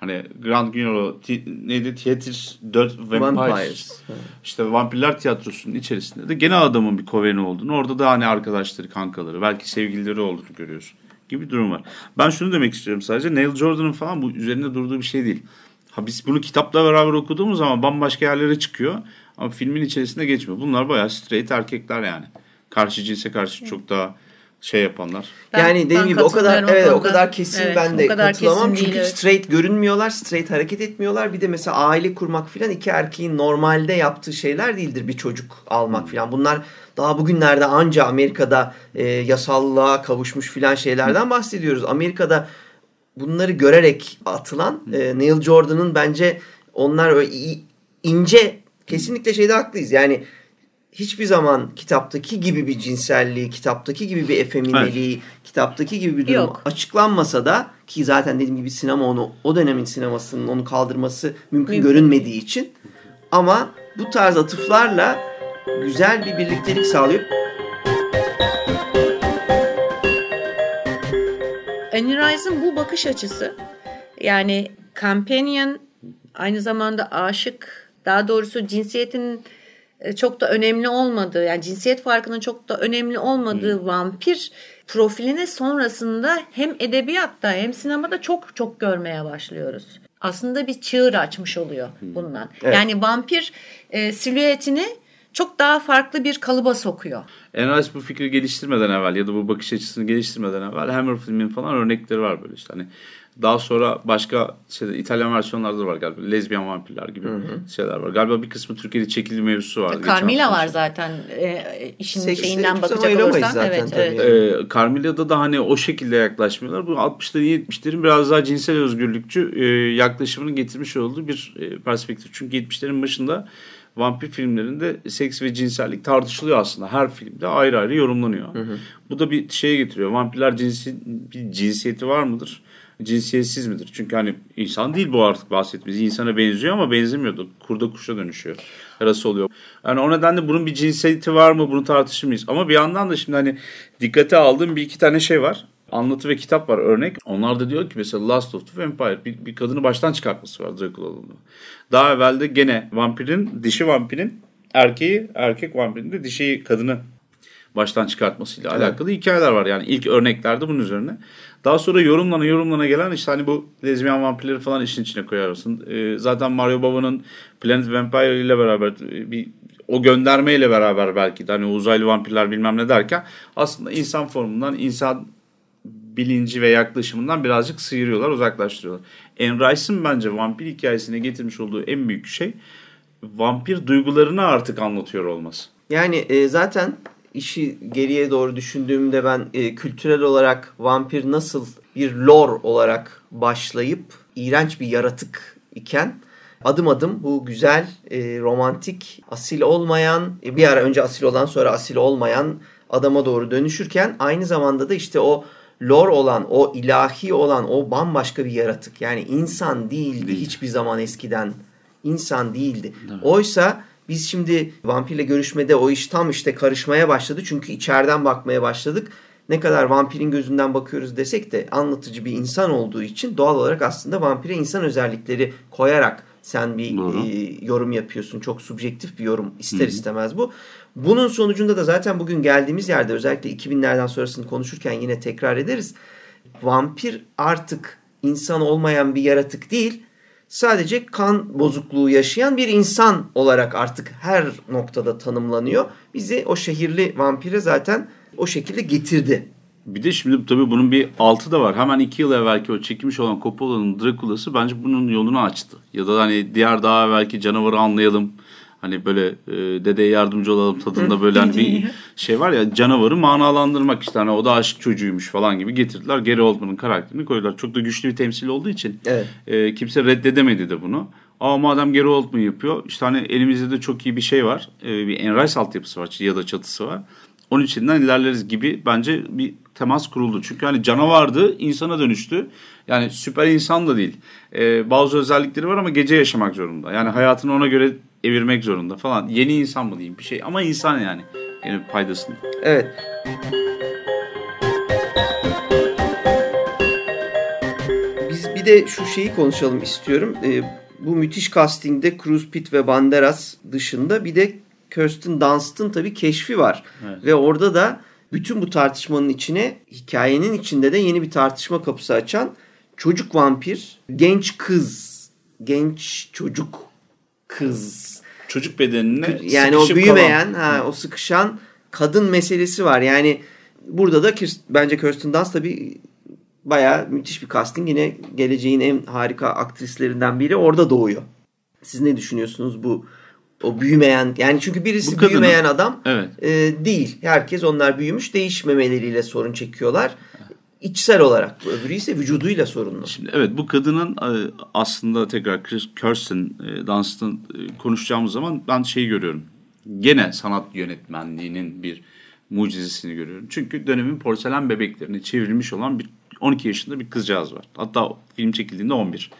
Hani Grand Guignol ti- neydi? Theater 4 Vampires. Vampires. İşte Vampirler Tiyatrosu'nun içerisinde de gene adamın bir koveni olduğunu, orada da hani arkadaşları, kankaları, belki sevgilileri olduğunu görüyorsun gibi bir durum var. Ben şunu demek istiyorum sadece Neil Jordan'ın falan bu üzerinde durduğu bir şey değil. Ha biz bunu kitapla beraber okuduğumuz zaman bambaşka yerlere çıkıyor ama filmin içerisinde geçmiyor. Bunlar bayağı straight erkekler yani. Karşı cinse karşı çok daha şey yapanlar. Ben- yani dediğim ben gibi o kadar evet o kadar kesin Evet, ben de kadar katılamam çünkü değil, evet. straight görünmüyorlar, straight hareket etmiyorlar. Bir de mesela aile kurmak filan iki erkeğin normalde yaptığı şeyler değildir bir çocuk almak filan. Bunlar daha bugünlerde anca Amerika'da e, yasallığa kavuşmuş filan şeylerden bahsediyoruz. Amerika'da bunları görerek atılan e, Neil Jordan'ın bence onlar öyle ince kesinlikle şeyde haklıyız. Yani hiçbir zaman kitaptaki gibi bir cinselliği, kitaptaki gibi bir efemineliği, kitaptaki gibi bir durum Yok. açıklanmasa da ki zaten dediğim gibi sinema onu o dönemin sinemasının onu kaldırması mümkün, Mümkün görünmediği için ama bu tarz atıflarla güzel bir birliktelik sağlıyor. Annie Rice'ın bu bakış açısı yani companion aynı zamanda aşık daha doğrusu cinsiyetin çok da önemli olmadığı yani cinsiyet farkının çok da önemli olmadığı vampir profiline sonrasında hem edebiyatta hem sinemada çok çok görmeye başlıyoruz. Aslında bir çığır açmış oluyor bundan. Evet. Yani vampir e, silüetini çok daha farklı bir kalıba sokuyor. Enrice bu fikri geliştirmeden evvel ya da bu bakış açısını geliştirmeden evvel Hammer filmin falan örnekleri var böyle işte hani daha sonra başka şeyde, İtalyan versiyonlarda da var galiba. Lezbiyen vampirler gibi şeyler var. Galiba bir kısmı Türkiye'de çekildi mevzusu vardı. Carmilla var işte. zaten e, işin Seksi şeyinden bakacak olursan. zaten evet, tabii. evet. Ee, Carmilla'da da hani o şekilde yaklaşmıyorlar. Bu 60'ların 70'lerin biraz daha cinsel özgürlükçü e, yaklaşımını getirmiş olduğu bir e, perspektif. Çünkü 70'lerin başında vampir filmlerinde seks ve cinsellik tartışılıyor aslında. Her filmde ayrı ayrı yorumlanıyor. Bu da bir şeye getiriyor. Vampirler cinsi, bir cinsiyeti var mıdır? Cinsiyetsiz midir? Çünkü hani insan değil bu artık bahsettiğimiz. İnsana benziyor ama benzemiyordu. Kurda kuşa dönüşüyor. Arası oluyor. Yani o nedenle bunun bir cinsiyeti var mı bunu tartışır mıyız? Ama bir yandan da şimdi hani dikkate aldığım bir iki tane şey var. Anlatı ve kitap var örnek. Onlar da diyor ki mesela Last of the Vampire bir, bir kadını baştan çıkartması var Dracula'nın. Daha evvelde gene vampirin, dişi vampirin erkeği, erkek vampirin de dişi kadını baştan çıkartmasıyla evet. alakalı hikayeler var. Yani ilk örneklerde bunun üzerine. Daha sonra yorumlana yorumlana gelen işte hani bu lezbiyen vampirleri falan işin içine koyarsın. Ee, zaten Mario Baba'nın Planet Vampire ile beraber e, bir o göndermeyle beraber belki de hani uzaylı vampirler bilmem ne derken aslında insan formundan insan bilinci ve yaklaşımından birazcık sıyırıyorlar, uzaklaştırıyorlar. Anne Rice'ın bence vampir hikayesine getirmiş olduğu en büyük şey vampir duygularını artık anlatıyor olması. Yani e, zaten işi geriye doğru düşündüğümde ben e, kültürel olarak vampir nasıl bir lore olarak başlayıp iğrenç bir yaratık iken adım adım bu güzel, e, romantik, asil olmayan, e, bir ara önce asil olan sonra asil olmayan adama doğru dönüşürken aynı zamanda da işte o lore olan, o ilahi olan, o bambaşka bir yaratık. Yani insan değildi Değil. hiçbir zaman eskiden. İnsan değildi. Evet. Oysa biz şimdi vampirle görüşmede o iş tam işte karışmaya başladı. Çünkü içeriden bakmaya başladık. Ne kadar vampirin gözünden bakıyoruz desek de anlatıcı bir insan olduğu için doğal olarak aslında vampire insan özellikleri koyarak sen bir e, yorum yapıyorsun. Çok subjektif bir yorum ister Hı-hı. istemez bu. Bunun sonucunda da zaten bugün geldiğimiz yerde özellikle 2000'lerden sonrasını konuşurken yine tekrar ederiz. Vampir artık insan olmayan bir yaratık değil. Sadece kan bozukluğu yaşayan bir insan olarak artık her noktada tanımlanıyor. Bizi o şehirli vampire zaten o şekilde getirdi. Bir de şimdi tabii bunun bir altı da var. Hemen iki yıl evvelki o çekilmiş olan Coppola'nın Dracula'sı bence bunun yolunu açtı. Ya da hani diğer daha evvelki canavarı anlayalım. Hani böyle e, dedeye yardımcı olalım tadında böyle hani bir şey var ya canavarı manalandırmak işte hani o da aşk çocuğuymuş falan gibi getirdiler. Gary Oldman'ın karakterini koydular. Çok da güçlü bir temsil olduğu için evet. e, kimse reddedemedi de bunu. Ama madem Gary Oldman yapıyor işte hani elimizde de çok iyi bir şey var. E, bir Enrise altyapısı var ya da çatısı var. Onun içinden ilerleriz gibi bence bir temas kuruldu. Çünkü hani canavardı, insana dönüştü. Yani süper insan da değil. Ee, bazı özellikleri var ama gece yaşamak zorunda. Yani hayatını ona göre evirmek zorunda falan. Yeni insan mı diyeyim bir şey ama insan yani. Yani paydasını. Evet. Biz bir de şu şeyi konuşalım istiyorum. Ee, bu müthiş castingde Cruz Pitt ve Banderas dışında bir de Kirsten Dunst'ın tabii keşfi var. Evet. Ve orada da bütün bu tartışmanın içine hikayenin içinde de yeni bir tartışma kapısı açan çocuk vampir, genç kız, genç çocuk kız. Çocuk bedenine yani o büyümeyen, kalan. ha, o sıkışan kadın meselesi var. Yani burada da bence Kirsten Dunst tabii bayağı müthiş bir casting. Yine geleceğin en harika aktrislerinden biri orada doğuyor. Siz ne düşünüyorsunuz bu o büyümeyen yani çünkü birisi Bu kadının, büyümeyen adam evet. e, değil. Herkes onlar büyümüş değişmemeleriyle sorun çekiyorlar. İçsel olarak. Öbürü ise vücuduyla sorunlu. Şimdi evet bu kadının e, aslında tekrar Kirsten e, Dunst'ın e, konuşacağımız zaman ben şeyi görüyorum. Gene sanat yönetmenliğinin bir mucizesini görüyorum. Çünkü dönemin porselen bebeklerine çevrilmiş olan bir 12 yaşında bir kızcağız var. Hatta film çekildiğinde 11.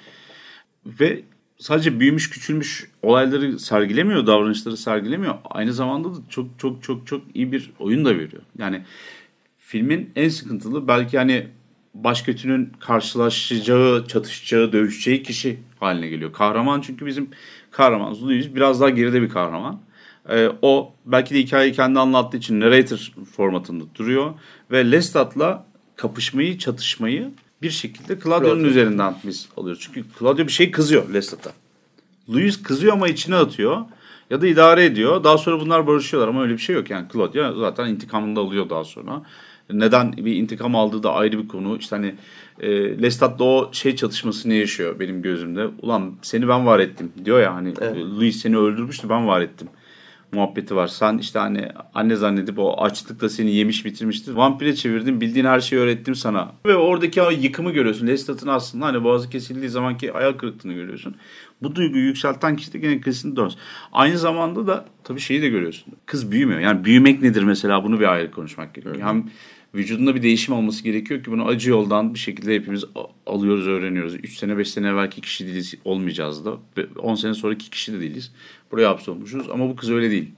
Ve sadece büyümüş küçülmüş olayları sergilemiyor, davranışları sergilemiyor. Aynı zamanda da çok çok çok çok iyi bir oyun da veriyor. Yani filmin en sıkıntılı belki hani baş kötünün karşılaşacağı, çatışacağı, dövüşeceği kişi haline geliyor. Kahraman çünkü bizim kahraman Louis biraz daha geride bir kahraman. Ee, o belki de hikayeyi kendi anlattığı için narrator formatında duruyor ve Lestat'la kapışmayı, çatışmayı bir şekilde Claudio'nun üzerinden biz alıyoruz. Çünkü Claudio bir şey kızıyor Lestat'a. Louis kızıyor ama içine atıyor. Ya da idare ediyor. Daha sonra bunlar barışıyorlar ama öyle bir şey yok. Yani Claudio zaten intikamını da alıyor daha sonra. Neden bir intikam aldığı da ayrı bir konu. İşte hani e, Lestat'la o şey çatışmasını yaşıyor benim gözümde. Ulan seni ben var ettim diyor ya hani evet. Louis seni öldürmüştü ben var ettim muhabbeti var. Sen işte hani anne zannedip o açlıkla seni yemiş bitirmiştir. Vampire çevirdim bildiğin her şeyi öğrettim sana. Ve oradaki o yıkımı görüyorsun. Lestat'ın aslında hani boğazı kesildiği zamanki ayak kırıklığını görüyorsun. Bu duyguyu yükselten kişi de gene Kristen Dunst. Aynı zamanda da tabii şeyi de görüyorsun. Kız büyümüyor. Yani büyümek nedir mesela bunu bir ayrı konuşmak gerekiyor. Evet. Hem vücudunda bir değişim olması gerekiyor ki bunu acı yoldan bir şekilde hepimiz alıyoruz, öğreniyoruz. 3 sene 5 sene evvelki kişi değiliz, olmayacağız da. 10 sene sonraki kişi de değiliz. Buraya hapsolmuşuz ama bu kız öyle değil.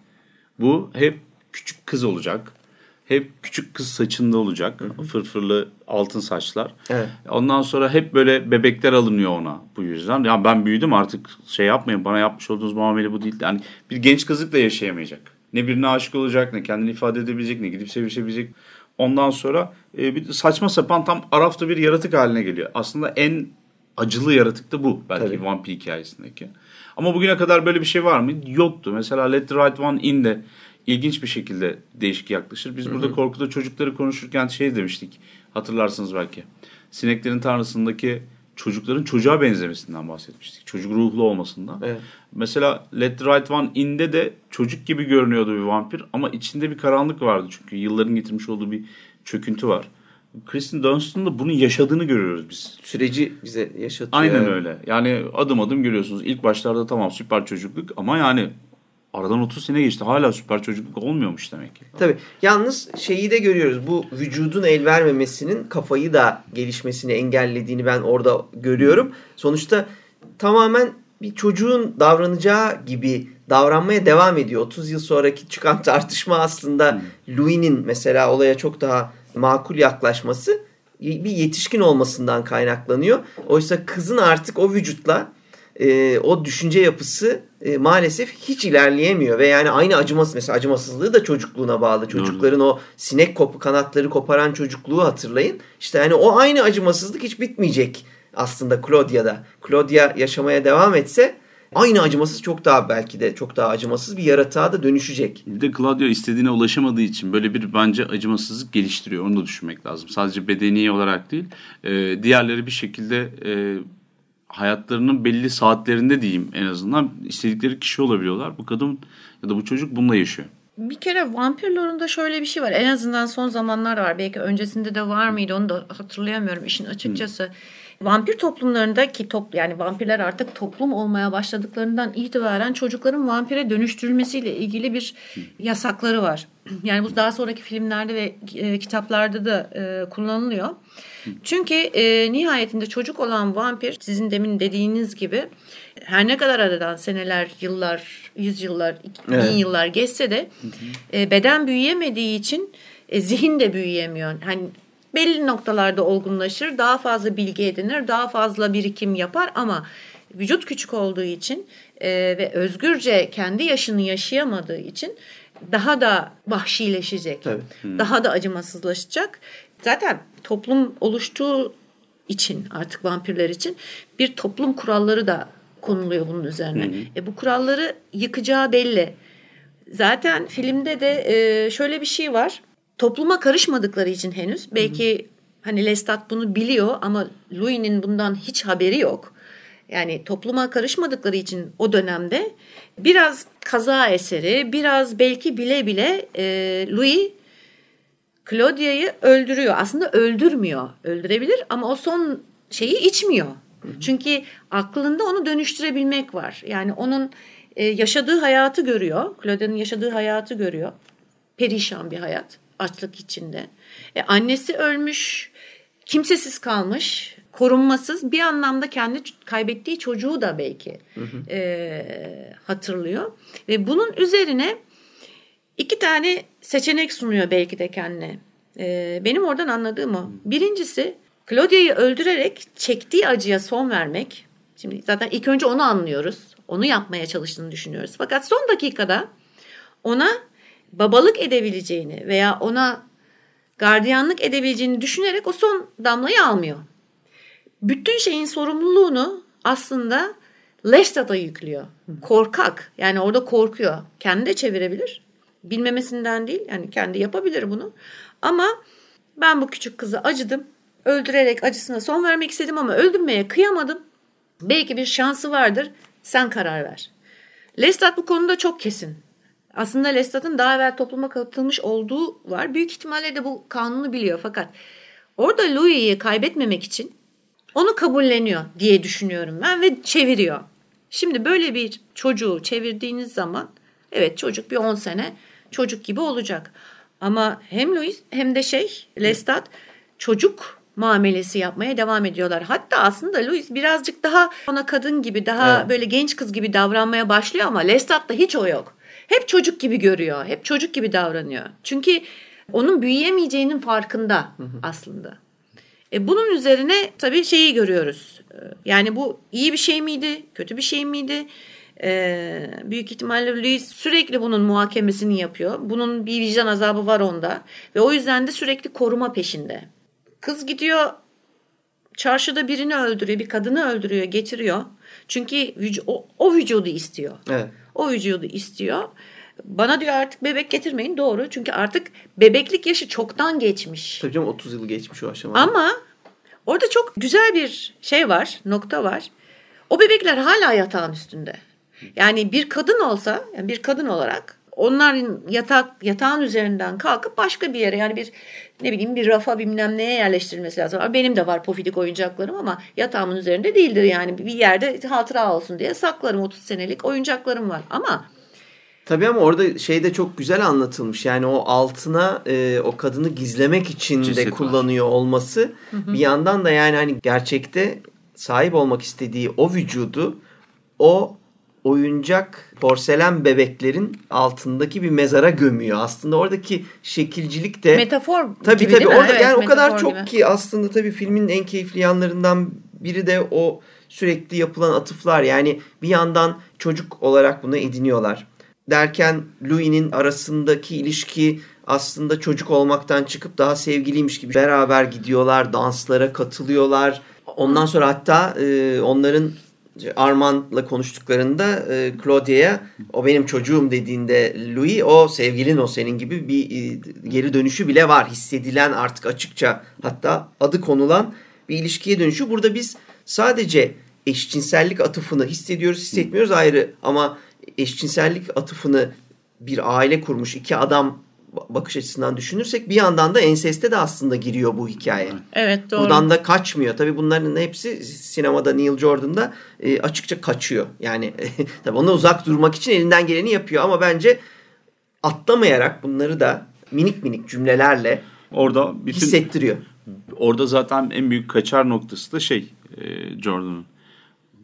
Bu hep küçük kız olacak. hep küçük kız saçında olacak. Fırfırlı altın saçlar. Evet. Ondan sonra hep böyle bebekler alınıyor ona bu yüzden. Ya ben büyüdüm artık şey yapmayın bana yapmış olduğunuz muamele bu değil. Yani bir genç kızlık da yaşayamayacak. Ne birine aşık olacak ne kendini ifade edebilecek ne gidip sevişebilecek. Ondan sonra e, bir saçma sapan tam arafta bir yaratık haline geliyor. Aslında en acılı yaratık da bu belki Tabii. vampir hikayesindeki. Ama bugüne kadar böyle bir şey var mı? Yoktu. Mesela Let the Right One In de ilginç bir şekilde değişik yaklaşır. Biz burada korkuda çocukları konuşurken şey demiştik. Hatırlarsınız belki. Sineklerin Tanrısı'ndaki çocukların çocuğa benzemesinden bahsetmiştik. Çocuk ruhlu olmasından. Evet. Mesela Let the Right One In'de de çocuk gibi görünüyordu bir vampir ama içinde bir karanlık vardı çünkü yılların getirmiş olduğu bir çöküntü var. Kristen Dunst'ın bunun yaşadığını görüyoruz biz. Süreci bize yaşatıyor. Aynen öyle. Yani adım adım görüyorsunuz. İlk başlarda tamam süper çocukluk ama yani aradan 30 sene geçti. Hala süper çocukluk olmuyormuş demek ki. Tabii. Yalnız şeyi de görüyoruz. Bu vücudun el vermemesinin kafayı da gelişmesini engellediğini ben orada görüyorum. Sonuçta tamamen bir çocuğun davranacağı gibi davranmaya devam ediyor. 30 yıl sonraki çıkan tartışma aslında Louis'nin mesela olaya çok daha makul yaklaşması bir yetişkin olmasından kaynaklanıyor. Oysa kızın artık o vücutla e, o düşünce yapısı e, maalesef hiç ilerleyemiyor ve yani aynı acımasız mesela acımasızlığı da çocukluğuna bağlı. Çocukların o sinek kopu kanatları koparan çocukluğu hatırlayın. İşte yani o aynı acımasızlık hiç bitmeyecek aslında Claudia'da. Claudia yaşamaya devam etse aynı acımasız çok daha belki de çok daha acımasız bir yaratığa da dönüşecek. Bir de Claudio istediğine ulaşamadığı için böyle bir bence acımasızlık geliştiriyor. Onu da düşünmek lazım. Sadece bedeni olarak değil. e, diğerleri bir şekilde e, hayatlarının belli saatlerinde diyeyim en azından istedikleri kişi olabiliyorlar. Bu kadın ya da bu çocuk bununla yaşıyor. Bir kere vampir lore'unda şöyle bir şey var. En azından son zamanlar var. Belki öncesinde de var mıydı onu da hatırlayamıyorum işin açıkçası. Vampir toplumlarında ki top, yani vampirler artık toplum olmaya başladıklarından itibaren çocukların vampire dönüştürülmesiyle ilgili bir yasakları var. Yani bu daha sonraki filmlerde ve e, kitaplarda da e, kullanılıyor. Çünkü e, nihayetinde çocuk olan vampir sizin demin dediğiniz gibi her ne kadar aradan seneler, yıllar, yüzyıllar, bin Evet. yıllar geçse de e, beden büyüyemediği için e, zihin de büyüyemiyor. Hani belli noktalarda olgunlaşır, daha fazla bilgi edinir, daha fazla birikim yapar ama vücut küçük olduğu için e, ve özgürce kendi yaşını yaşayamadığı için daha da vahşileşecek. Tabii. Daha da acımasızlaşacak. Zaten toplum oluştuğu için artık vampirler için bir toplum kuralları da konuluyor bunun üzerine. E, bu kuralları yıkacağı belli. Zaten filmde de e, şöyle bir şey var. Topluma karışmadıkları için henüz belki hani Lestat bunu biliyor ama Louis'nin bundan hiç haberi yok. Yani topluma karışmadıkları için o dönemde biraz kaza eseri, biraz belki bile bile e, Louis Claudia'yı öldürüyor. Aslında öldürmüyor. Öldürebilir ama o son şeyi içmiyor. Çünkü aklında onu dönüştürebilmek var. Yani onun e, yaşadığı hayatı görüyor. Claudia'nın yaşadığı hayatı görüyor. Perişan bir hayat. Açlık içinde. E, annesi ölmüş. Kimsesiz kalmış. Korunmasız. Bir anlamda kendi kaybettiği çocuğu da belki e, hatırlıyor. Ve bunun üzerine iki tane seçenek sunuyor belki de kendine. Ee, benim oradan anladığım o. Birincisi Claudia'yı öldürerek çektiği acıya son vermek. Şimdi zaten ilk önce onu anlıyoruz. Onu yapmaya çalıştığını düşünüyoruz. Fakat son dakikada ona babalık edebileceğini veya ona gardiyanlık edebileceğini düşünerek o son damlayı almıyor. Bütün şeyin sorumluluğunu aslında Lestat'a yüklüyor. Korkak. Yani orada korkuyor. Kendi de çevirebilir. Bilmemesinden değil. Yani kendi yapabilir bunu. Ama ben bu küçük kızı acıdım. Öldürerek acısına son vermek istedim ama öldürmeye kıyamadım. Belki bir şansı vardır. Sen karar ver. Lestat bu konuda çok kesin. Aslında Lestat'ın daha evvel topluma katılmış olduğu var. Büyük ihtimalle de bu kanunu biliyor. Fakat orada Louis'i kaybetmemek için onu kabulleniyor diye düşünüyorum ben ve çeviriyor. Şimdi böyle bir çocuğu çevirdiğiniz zaman evet çocuk bir 10 sene çocuk gibi olacak. Ama hem Louis hem de şey Lestat çocuk muamelesi yapmaya devam ediyorlar. Hatta aslında Louis birazcık daha ona kadın gibi daha Evet. böyle genç kız gibi davranmaya başlıyor ama Lestat'ta hiç o yok. Hep çocuk gibi görüyor. Hep çocuk gibi davranıyor. Çünkü onun büyüyemeyeceğinin farkında aslında. E bunun üzerine tabii şeyi görüyoruz. E, Yani bu iyi bir şey miydi, kötü bir şey miydi? E, büyük ihtimalle Louis sürekli bunun muhakemesini yapıyor. Bunun bir vicdan azabı var onda. Ve o yüzden de sürekli koruma peşinde. Kız gidiyor çarşıda birini öldürüyor, bir kadını öldürüyor, getiriyor. Çünkü vücu- o, o vücudu istiyor. Evet. O vücudu istiyor. Bana diyor artık bebek getirmeyin doğru. Çünkü artık bebeklik yaşı çoktan geçmiş. Tabii canım 30 yıl geçmiş o aşamada. Ama orada çok güzel bir şey var, nokta var. O bebekler hala yatağın üstünde. Yani bir kadın olsa, yani bir kadın olarak onların yatak yatağın üzerinden kalkıp başka bir yere yani bir ne bileyim bir rafa bilmem neye yerleştirilmesi lazım. Benim de var pofidik oyuncaklarım ama yatağımın üzerinde değildir yani bir yerde hatıra olsun diye saklarım 30 senelik oyuncaklarım var. Ama Tabii ama orada şey de çok güzel anlatılmış. Yani o altına e, o kadını gizlemek için Ceset de var. kullanıyor olması bir yandan da yani hani gerçekte sahip olmak istediği o vücudu o oyuncak porselen bebeklerin altındaki bir mezara gömüyor. Aslında oradaki şekilcilik de metafor Tabii gibi tabii orada Evet, yani o kadar çok gibi. ki aslında tabii filmin en keyifli yanlarından biri de o sürekli yapılan atıflar. Yani bir yandan çocuk olarak bunu ediniyorlar. Derken Louis'nin arasındaki ilişki aslında çocuk olmaktan çıkıp daha sevgiliymiş gibi beraber gidiyorlar, danslara katılıyorlar. Ondan sonra hatta e, onların Armand'la konuştuklarında e, Claudia'ya o benim çocuğum dediğinde Louis o sevgilin o senin gibi bir e, geri dönüşü bile var. Hissedilen artık açıkça hatta adı konulan bir ilişkiye dönüşü. Burada biz sadece eşcinsellik atıfını hissediyoruz hissetmiyoruz ayrı ama eşcinsellik atıfını bir aile kurmuş iki adam bakış açısından düşünürsek bir yandan da enseste de aslında giriyor bu hikaye. Evet doğru. Buradan da kaçmıyor. Tabii bunların hepsi sinemada Neil Jordan'da e, açıkça kaçıyor. Yani tabii ona uzak durmak için elinden geleni yapıyor ama bence atlamayarak bunları da minik minik cümlelerle Orada bütün hissettiriyor. orada zaten en büyük kaçar noktası da şey e, Jordan'ın.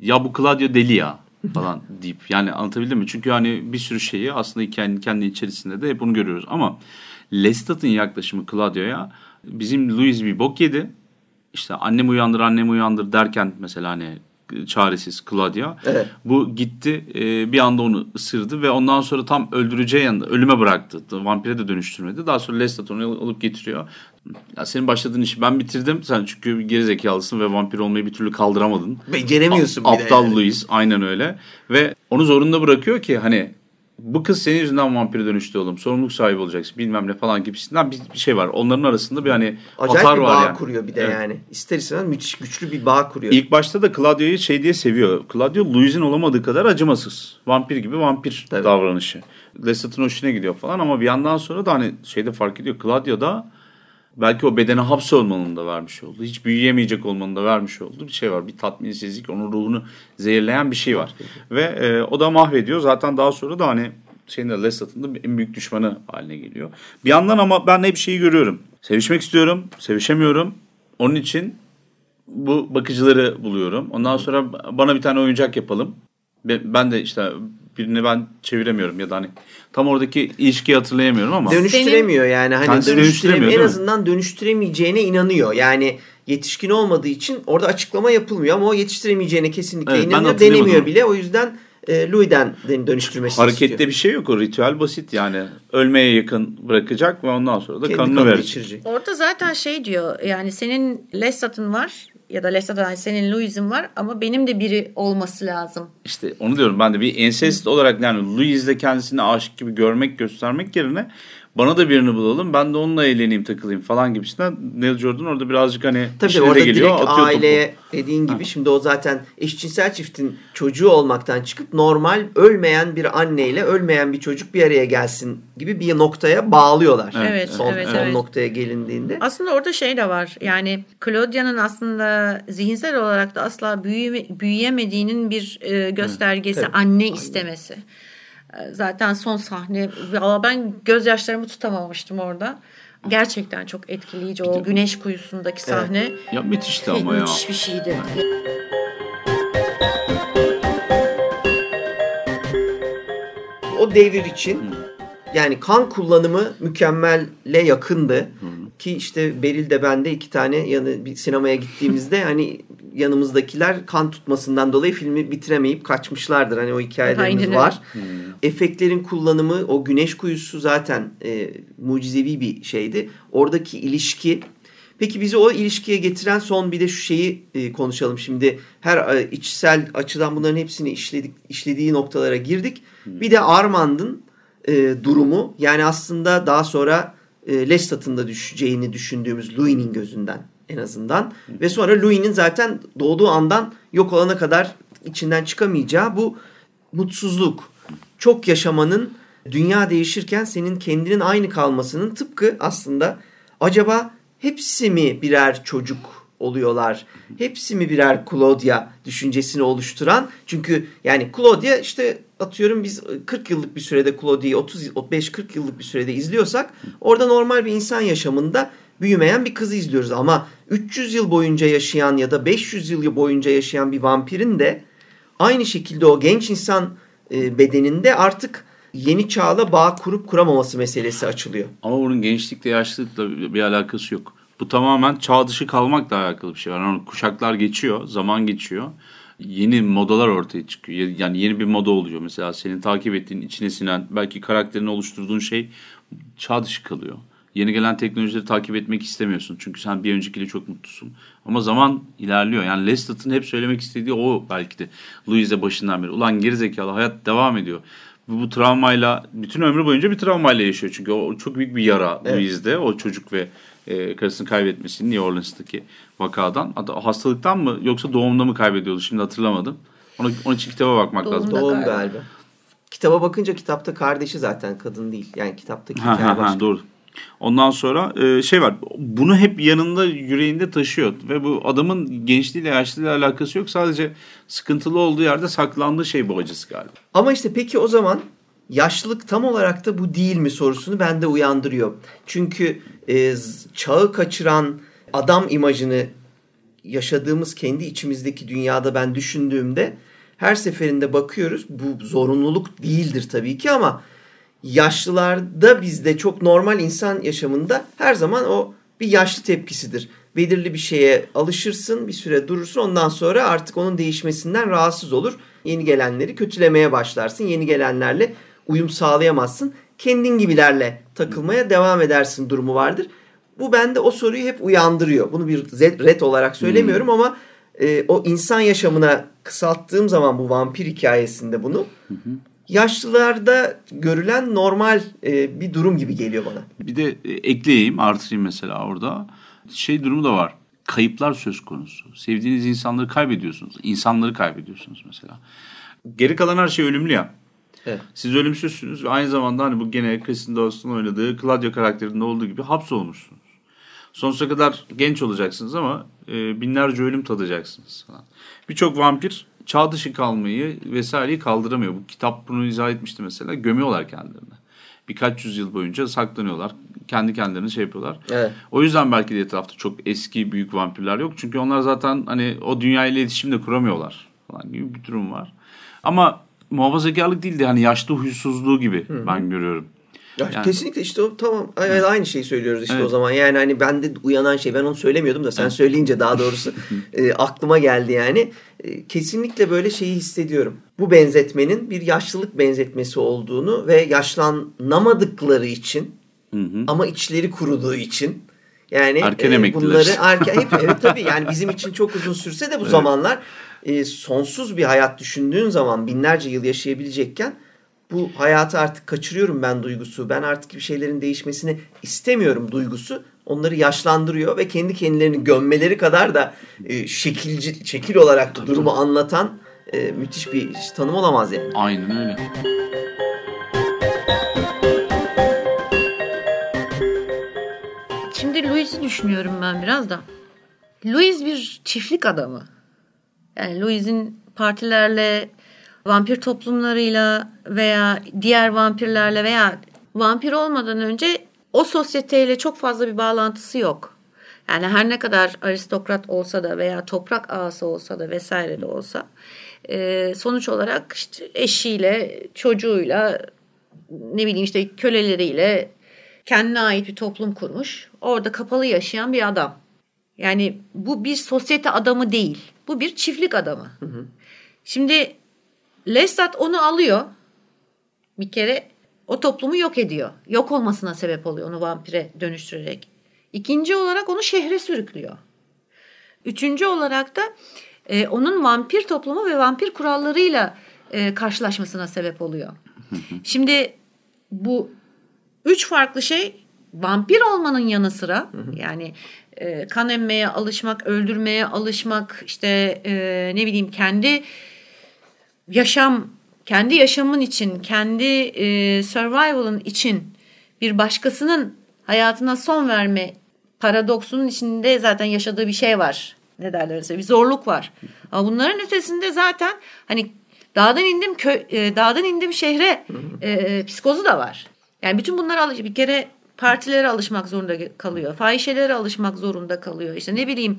Ya bu Claudio deli ya falan deyip yani anlatabildim mi? Çünkü hani bir sürü şeyi aslında kendi, kendi içerisinde de hep bunu görüyoruz. Ama Lestat'ın yaklaşımı Claudio'ya bizim Louis bir bok yedi. İşte annem uyandır annem uyandır derken mesela hani çaresiz Claudia. Evet. Bu gitti e, bir anda onu ısırdı ve ondan sonra tam öldüreceği yanında ölüme bıraktı. Vampire de dönüştürmedi. Daha sonra Lestat onu alıp getiriyor. Ya senin başladığın işi ben bitirdim. Sen çünkü geri zekalısın ve vampir olmayı bir türlü kaldıramadın. Beceremiyorsun A- bir Aptal yani. Louis aynen öyle. Ve onu zorunda bırakıyor ki hani bu kız senin yüzünden vampire dönüştü oğlum. Sorumluluk sahibi olacaksın bilmem ne falan gibisinden bir, bir şey var. Onların arasında bir hani Acayip atar bir var bağ yani. kuruyor bir de Evet. yani. İster istemez müthiş güçlü bir bağ kuruyor. İlk başta da Claudio'yu şey diye seviyor. Claudio Louis'in olamadığı kadar acımasız. Vampir gibi vampir Tabii. davranışı. Lestat'ın hoşuna gidiyor falan ama bir yandan sonra da hani şeyde fark ediyor. Claudio da belki o bedene hapsolmanın da vermiş oldu. Hiç büyüyemeyecek olmanın da vermiş olduğu bir şey var. Bir tatminsizlik, onun ruhunu zehirleyen bir şey var. Ve e, o da mahvediyor. Zaten daha sonra da hani şeyin de Lestat'ın da en büyük düşmanı haline geliyor. Bir yandan ama ben hep şeyi görüyorum. Sevişmek istiyorum, sevişemiyorum. Onun için bu bakıcıları buluyorum. Ondan sonra bana bir tane oyuncak yapalım. Ben ben de işte birini ben çeviremiyorum ya da hani tam oradaki ilişkiyi hatırlayamıyorum ama Dönüştüremiyor yani. Hani dönüştüremiyor. dönüştüremiyor, En azından dönüştüremeyeceğine inanıyor. Yani yetişkin olmadığı için orada açıklama yapılmıyor ama o yetiştiremeyeceğine kesinlikle Evet, inanıyor. Denemiyor bile. O yüzden e, Louis'den dön- dönüştürmesini harekette istiyor. bir şey yok o ritüel basit yani ölmeye yakın bırakacak ve ondan sonra da Kendi kanını kanını verecek. Orada zaten şey diyor yani senin Lesat'ın var ya da Lesat'ın yani senin Louis'in var ama benim de biri olması lazım. İşte onu diyorum ben de bir ensest olarak yani Louis'le kendisini aşık gibi görmek göstermek yerine bana da birini bulalım ben de onunla eğleneyim takılayım falan gibisinden Neil Jordan orada birazcık hani Tabii işine de orada geliyor, direkt atıyor topu. aileye dediğin gibi şimdi o zaten eşcinsel çiftin çocuğu olmaktan çıkıp normal ölmeyen bir anneyle ölmeyen bir çocuk bir araya gelsin gibi bir noktaya bağlıyorlar. Evet, son, evet, son evet. noktaya gelindiğinde. Aslında orada şey de var yani Claudia'nın aslında zihinsel olarak da asla büyüme, büyüyemediğinin bir e, göstergesi tabii. anne istemesi. E, Zaten son sahne valla ben gözyaşlarımı tutamamıştım orada. Gerçekten çok etkileyici o güneş kuyusundaki sahne. Ya müthişti ama ya. Müthiş bir şeydi. O devir için yani kan kullanımı mükemmelle yakındı. Hı. Ki işte Beril de ben de iki tane yanı bir sinemaya gittiğimizde hani yanımızdakiler kan tutmasından dolayı filmi bitiremeyip kaçmışlardır. Hani o hikayelerimiz Aynen. var. Hmm. Efektlerin kullanımı o güneş kuyusu zaten e, mucizevi bir şeydi. Oradaki ilişki Peki bizi o ilişkiye getiren son bir de şu şeyi e, konuşalım. Şimdi her e, içsel açıdan bunların hepsini işledik, işlediği noktalara girdik. Hmm. Bir de Armand'ın e, durumu yani aslında daha sonra e, Lestat'ın da düşeceğini düşündüğümüz Louis'nin gözünden en azından. Ve sonra Louis'nin zaten doğduğu andan yok olana kadar içinden çıkamayacağı bu mutsuzluk. Çok yaşamanın dünya değişirken senin kendinin aynı kalmasının tıpkı aslında acaba hepsi mi birer çocuk oluyorlar? Hepsi mi birer Claudia düşüncesini oluşturan? Çünkü yani Claudia işte atıyorum biz 40 yıllık bir sürede Claudia'yı 35-40 yıllık bir sürede izliyorsak orada normal bir insan yaşamında büyümeyen bir kızı izliyoruz. Ama 300 yıl boyunca yaşayan ya da 500 yıl boyunca yaşayan bir vampirin de aynı şekilde o genç insan e, bedeninde artık yeni çağla bağ kurup kuramaması meselesi açılıyor. Ama bunun gençlikle yaşlılıkla bir alakası yok. Bu tamamen çağ dışı kalmakla alakalı bir şey var. Yani kuşaklar geçiyor, zaman geçiyor. Yeni modalar ortaya çıkıyor. Yani yeni bir moda oluyor. Mesela senin takip ettiğin, içine sinen, belki karakterini oluşturduğun şey çağ dışı kalıyor. Yeni gelen teknolojileri takip etmek istemiyorsun. Çünkü sen bir öncekiyle çok mutlusun. Ama zaman ilerliyor. Yani Lestat'ın hep söylemek istediği o belki de. Louise başından beri. Ulan gerizekalı hayat devam ediyor bu, bu travmayla bütün ömrü boyunca bir travmayla yaşıyor. Çünkü o çok büyük bir yara evet. Louise'de. O çocuk ve e, karısını kaybetmesi New Orleans'taki vakadan. Hastalıktan mı yoksa doğumda mı kaybediyordu şimdi hatırlamadım. Ona, onun için kitaba bakmak Doğumda lazım. Doğum galiba. galiba. Kitaba bakınca kitapta kardeşi zaten kadın değil. Yani kitaptaki hikaye ha, ha, ha, Doğru. Ondan sonra e, şey var. Bunu hep yanında yüreğinde taşıyor ve bu adamın gençliğiyle yaşlılığıyla alakası yok. Sadece sıkıntılı olduğu yerde saklandığı şey bu acısı galiba. Ama işte peki o zaman yaşlılık tam olarak da bu değil mi sorusunu bende uyandırıyor. Çünkü e, çağı kaçıran adam imajını yaşadığımız kendi içimizdeki dünyada ben düşündüğümde her seferinde bakıyoruz. Bu zorunluluk değildir tabii ki ama yaşlılarda bizde çok normal insan yaşamında her zaman o bir yaşlı tepkisidir. Belirli bir şeye alışırsın, bir süre durursun. Ondan sonra artık onun değişmesinden rahatsız olur. Yeni gelenleri kötülemeye başlarsın. Yeni gelenlerle uyum sağlayamazsın. Kendin gibilerle takılmaya devam edersin durumu vardır. Bu bende o soruyu hep uyandırıyor. Bunu bir red olarak söylemiyorum hmm. ama e, o insan yaşamına kısalttığım zaman bu vampir hikayesinde bunu hı yaşlılarda görülen normal e, bir durum gibi geliyor bana. Bir de e, ekleyeyim, artırayım mesela orada. Şey durumu da var. Kayıplar söz konusu. Sevdiğiniz insanları kaybediyorsunuz. İnsanları kaybediyorsunuz mesela. Geri kalan her şey ölümlü ya. Evet. Siz ölümsüzsünüz ve aynı zamanda hani bu gene Kristen Dunst'ın oynadığı Claudia karakterinde olduğu gibi hapsolmuşsunuz. Sonsuza kadar genç olacaksınız ama e, binlerce ölüm tadacaksınız falan. Birçok vampir çağ dışı kalmayı vesaireyi kaldıramıyor. Bu kitap bunu izah etmişti mesela. Gömüyorlar kendilerini. Birkaç yüzyıl boyunca saklanıyorlar. Kendi kendilerini şey yapıyorlar. Evet. O yüzden belki de etrafta çok eski büyük vampirler yok. Çünkü onlar zaten hani o dünyayla iletişim de kuramıyorlar falan gibi bir durum var. Ama muhafazakarlık değil de hani yaşlı huysuzluğu gibi Hı-hı. ben görüyorum. Ya yani. Kesinlikle işte o tamam evet. aynı şeyi söylüyoruz işte evet. o zaman. Yani hani bende uyanan şey ben onu söylemiyordum da sen evet. söyleyince daha doğrusu e, aklıma geldi yani. E, kesinlikle böyle şeyi hissediyorum. Bu benzetmenin bir yaşlılık benzetmesi olduğunu ve yaşlanamadıkları için hı hı. ama içleri kuruduğu için yani erken e, bunları erken hep evet tabii yani bizim için çok uzun sürse de bu evet. zamanlar e, sonsuz bir hayat düşündüğün zaman binlerce yıl yaşayabilecekken bu hayatı artık kaçırıyorum ben duygusu. Ben artık bir şeylerin değişmesini istemiyorum duygusu. Onları yaşlandırıyor ve kendi kendilerini gömmeleri kadar da e, şekilci, şekil olarak da durumu anlatan e, müthiş bir tanım olamaz yani. Aynen öyle. Şimdi Louis'i düşünüyorum ben biraz da. Louis bir çiftlik adamı. Yani Louis'in partilerle vampir toplumlarıyla veya diğer vampirlerle veya vampir olmadan önce o sosyeteyle çok fazla bir bağlantısı yok. Yani her ne kadar aristokrat olsa da veya toprak ağası olsa da vesaire de olsa e, sonuç olarak işte eşiyle, çocuğuyla ne bileyim işte köleleriyle kendine ait bir toplum kurmuş. Orada kapalı yaşayan bir adam. Yani bu bir sosyete adamı değil. Bu bir çiftlik adamı. Hı hı. Şimdi Lestat onu alıyor. Bir kere o toplumu yok ediyor. Yok olmasına sebep oluyor onu vampire dönüştürerek. İkinci olarak onu şehre sürüklüyor. Üçüncü olarak da e, onun vampir toplumu ve vampir kurallarıyla e, karşılaşmasına sebep oluyor. Şimdi bu üç farklı şey vampir olmanın yanı sıra yani e, kan emmeye alışmak, öldürmeye alışmak, işte e, ne bileyim kendi yaşam, kendi yaşamın için, kendi e, survival'ın için bir başkasının hayatına son verme paradoksunun içinde zaten yaşadığı bir şey var. Ne derler ise bir zorluk var. Ama bunların ötesinde zaten hani dağdan indim köy, e, dağdan indim şehre e, psikozu da var. Yani bütün bunlara alış bir kere partilere alışmak zorunda kalıyor. Fahişelere alışmak zorunda kalıyor. İşte ne bileyim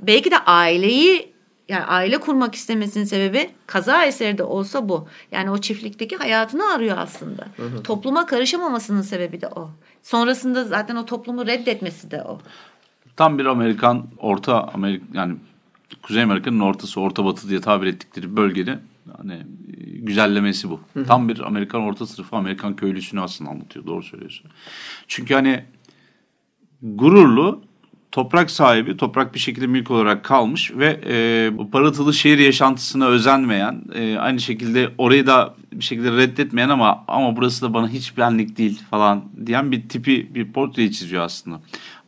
belki de aileyi yani aile kurmak istemesinin sebebi kaza eseri de olsa bu. Yani o çiftlikteki hayatını arıyor aslında. Hı hı. Topluma karışamamasının sebebi de o. Sonrasında zaten o toplumu reddetmesi de o. Tam bir Amerikan, Orta Amerika yani Kuzey Amerika'nın ortası, Orta Batı diye tabir ettikleri bölgede hani e, güzellemesi bu. Hı hı. Tam bir Amerikan orta sınıfı, Amerikan köylüsünü aslında anlatıyor. Doğru söylüyorsun. Çünkü hani gururlu toprak sahibi, toprak bir şekilde mülk olarak kalmış ve e, parıltılı şehir yaşantısına özenmeyen, e, aynı şekilde orayı da bir şekilde reddetmeyen ama ama burası da bana hiç benlik değil falan diyen bir tipi bir portreyi çiziyor aslında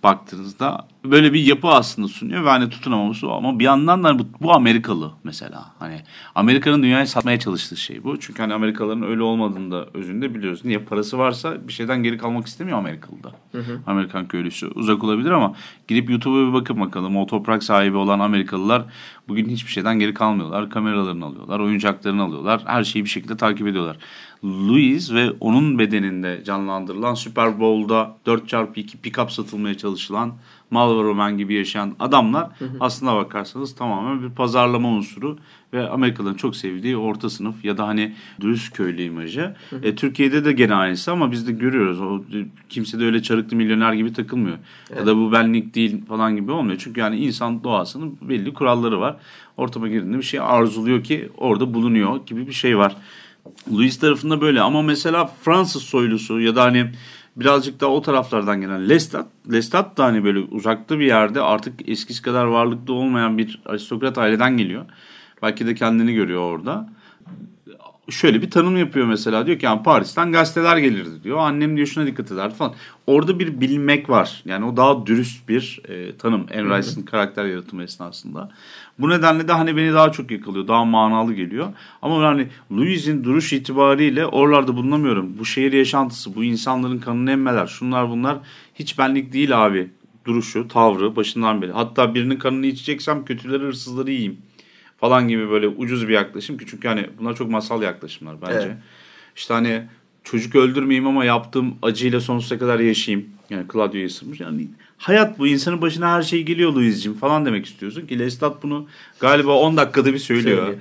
baktığınızda böyle bir yapı aslında sunuyor ve hani tutunamaması o. Ama bir yandan da bu, bu Amerikalı mesela. Hani Amerika'nın dünyayı satmaya çalıştığı şey bu. Çünkü hani Amerikalıların öyle olmadığını da özünde biliyoruz. Niye? Parası varsa bir şeyden geri kalmak istemiyor Amerikalı da. Hı hı. Amerikan köylüsü. Uzak olabilir ama gidip YouTube'a bir bakın bakalım. O toprak sahibi olan Amerikalılar bugün hiçbir şeyden geri kalmıyorlar. Kameralarını alıyorlar, oyuncaklarını alıyorlar. Her şeyi bir şekilde takip ediyorlar. Louis ve onun bedeninde canlandırılan Super Bowl'da 4x2 pick-up satılmaya çalışılan Marlboro Man gibi yaşayan adamlar hı hı. aslına bakarsanız tamamen bir pazarlama unsuru ve Amerikalıların çok sevdiği orta sınıf ya da hani dürüst köylü imajı. Hı hı. E, Türkiye'de de gene aynısı ama biz de görüyoruz. O, kimse de öyle çarıklı milyoner gibi takılmıyor. Evet. Ya da bu benlik değil falan gibi olmuyor. Çünkü yani insan doğasının belli kuralları var. Ortama girdiğinde bir şey arzuluyor ki orada bulunuyor gibi bir şey var. Louis tarafında böyle ama mesela Fransız soylusu ya da hani birazcık daha o taraflardan gelen Lestat, Lestat da hani böyle uzakta bir yerde artık eskisi kadar varlıklı olmayan bir aristokrat aileden geliyor. Belki de kendini görüyor orada. Şöyle bir tanım yapıyor mesela diyor ki yani Paris'ten gazeteler gelirdi diyor. Annem diyor şuna dikkat ederdi falan. Orada bir bilmek var. Yani o daha dürüst bir e, tanım Anne Rice'ın karakter yaratımı esnasında. Bu nedenle de hani beni daha çok yakalıyor. Daha manalı geliyor. Ama hani Louis'in duruş itibariyle oralarda bulunamıyorum. Bu şehir yaşantısı, bu insanların kanını emmeler, şunlar bunlar hiç benlik değil abi. Duruşu, tavrı başından beri. Hatta birinin kanını içeceksem kötüleri hırsızları yiyeyim falan gibi böyle ucuz bir yaklaşım ki çünkü hani bunlar çok masal yaklaşımlar bence. Evet. İşte hani çocuk öldürmeyeyim ama yaptığım acıyla sonsuza kadar yaşayayım. Yani Claudio'yu ısırmış. Yani hayat bu insanın başına her şey geliyor Louis'cim falan demek istiyorsun ki Lestat bunu galiba 10 dakikada bir söylüyor. Söylüyor.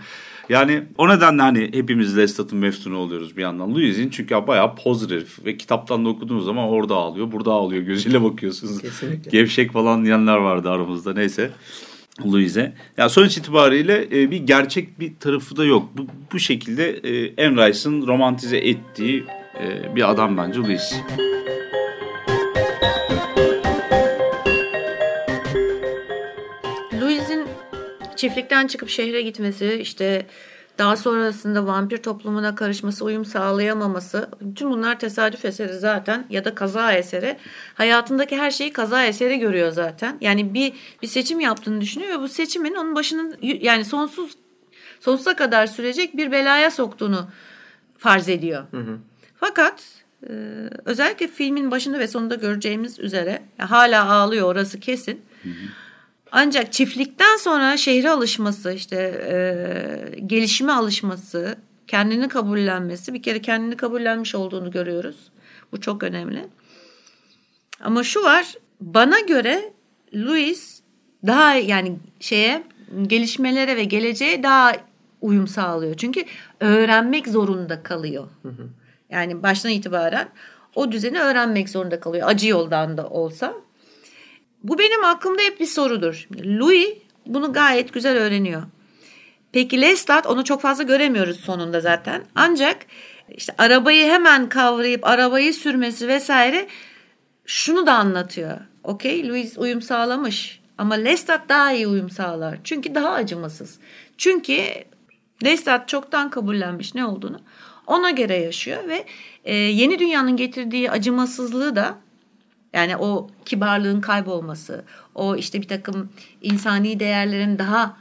Yani o nedenle hani hepimiz Lestat'ın meftunu oluyoruz bir yandan. Louis'in çünkü bayağı poz herif ve kitaptan da okuduğunuz zaman orada ağlıyor, burada ağlıyor. Gözüyle bakıyorsunuz. Kesinlikle. Gevşek falan diyenler vardı aramızda neyse. Louis'e. Yani sonuç itibariyle e, bir gerçek bir tarafı da yok. Bu, bu şekilde e, Anne Rice'ın romantize ettiği e, bir adam bence Louis. Louis'in çiftlikten çıkıp şehre gitmesi, işte daha sonrasında vampir toplumuna karışması, uyum sağlayamaması, tüm bunlar tesadüf eseri zaten ya da kaza eseri. Hayatındaki her şeyi kaza eseri görüyor zaten. Yani bir bir seçim yaptığını düşünüyor ve bu seçimin onun başının yani sonsuz sonsuza kadar sürecek bir belaya soktuğunu farz ediyor. Hı hı. Fakat e, özellikle filmin başında ve sonunda göreceğimiz üzere hala ağlıyor orası kesin. Hı hı. Ancak çiftlikten sonra şehre alışması, işte e, gelişime alışması, kendini kabullenmesi, bir kere kendini kabullenmiş olduğunu görüyoruz. Bu çok önemli. Ama şu var, bana göre Louis daha yani şeye gelişmelere ve geleceğe daha uyum sağlıyor. Çünkü öğrenmek zorunda kalıyor. Hı hı. Yani baştan itibaren o düzeni öğrenmek zorunda kalıyor. Acı yoldan da olsa. Bu benim aklımda hep bir sorudur. Louis bunu gayet güzel öğreniyor. Peki Lestat onu çok fazla göremiyoruz sonunda zaten. Ancak işte arabayı hemen kavrayıp arabayı sürmesi vesaire şunu da anlatıyor. Okey Louis uyum sağlamış ama Lestat daha iyi uyum sağlar. Çünkü daha acımasız. Çünkü Lestat çoktan kabullenmiş ne olduğunu. Ona göre yaşıyor ve e, yeni dünyanın getirdiği acımasızlığı da yani o kibarlığın kaybolması, o işte bir takım insani değerlerin daha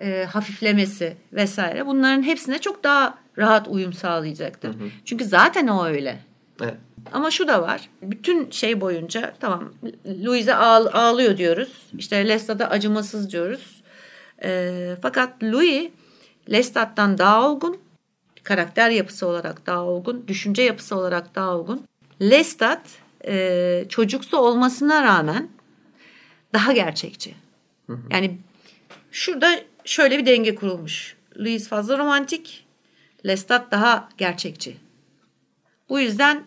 e, hafiflemesi vesaire bunların hepsine çok daha rahat uyum sağlayacaktır. Hı hı. Çünkü zaten o öyle. Evet. Ama şu da var. Bütün şey boyunca tamam Louise ağl- ağlıyor diyoruz. İşte Lestat'a acımasız diyoruz. E, fakat Louis Lestat'tan daha olgun. Karakter yapısı olarak daha olgun. Düşünce yapısı olarak daha olgun. Lestat e, çocuksu olmasına rağmen daha gerçekçi. Hı hı. Yani şurada şöyle bir denge kurulmuş. Louis fazla romantik, Lestat daha gerçekçi. Bu yüzden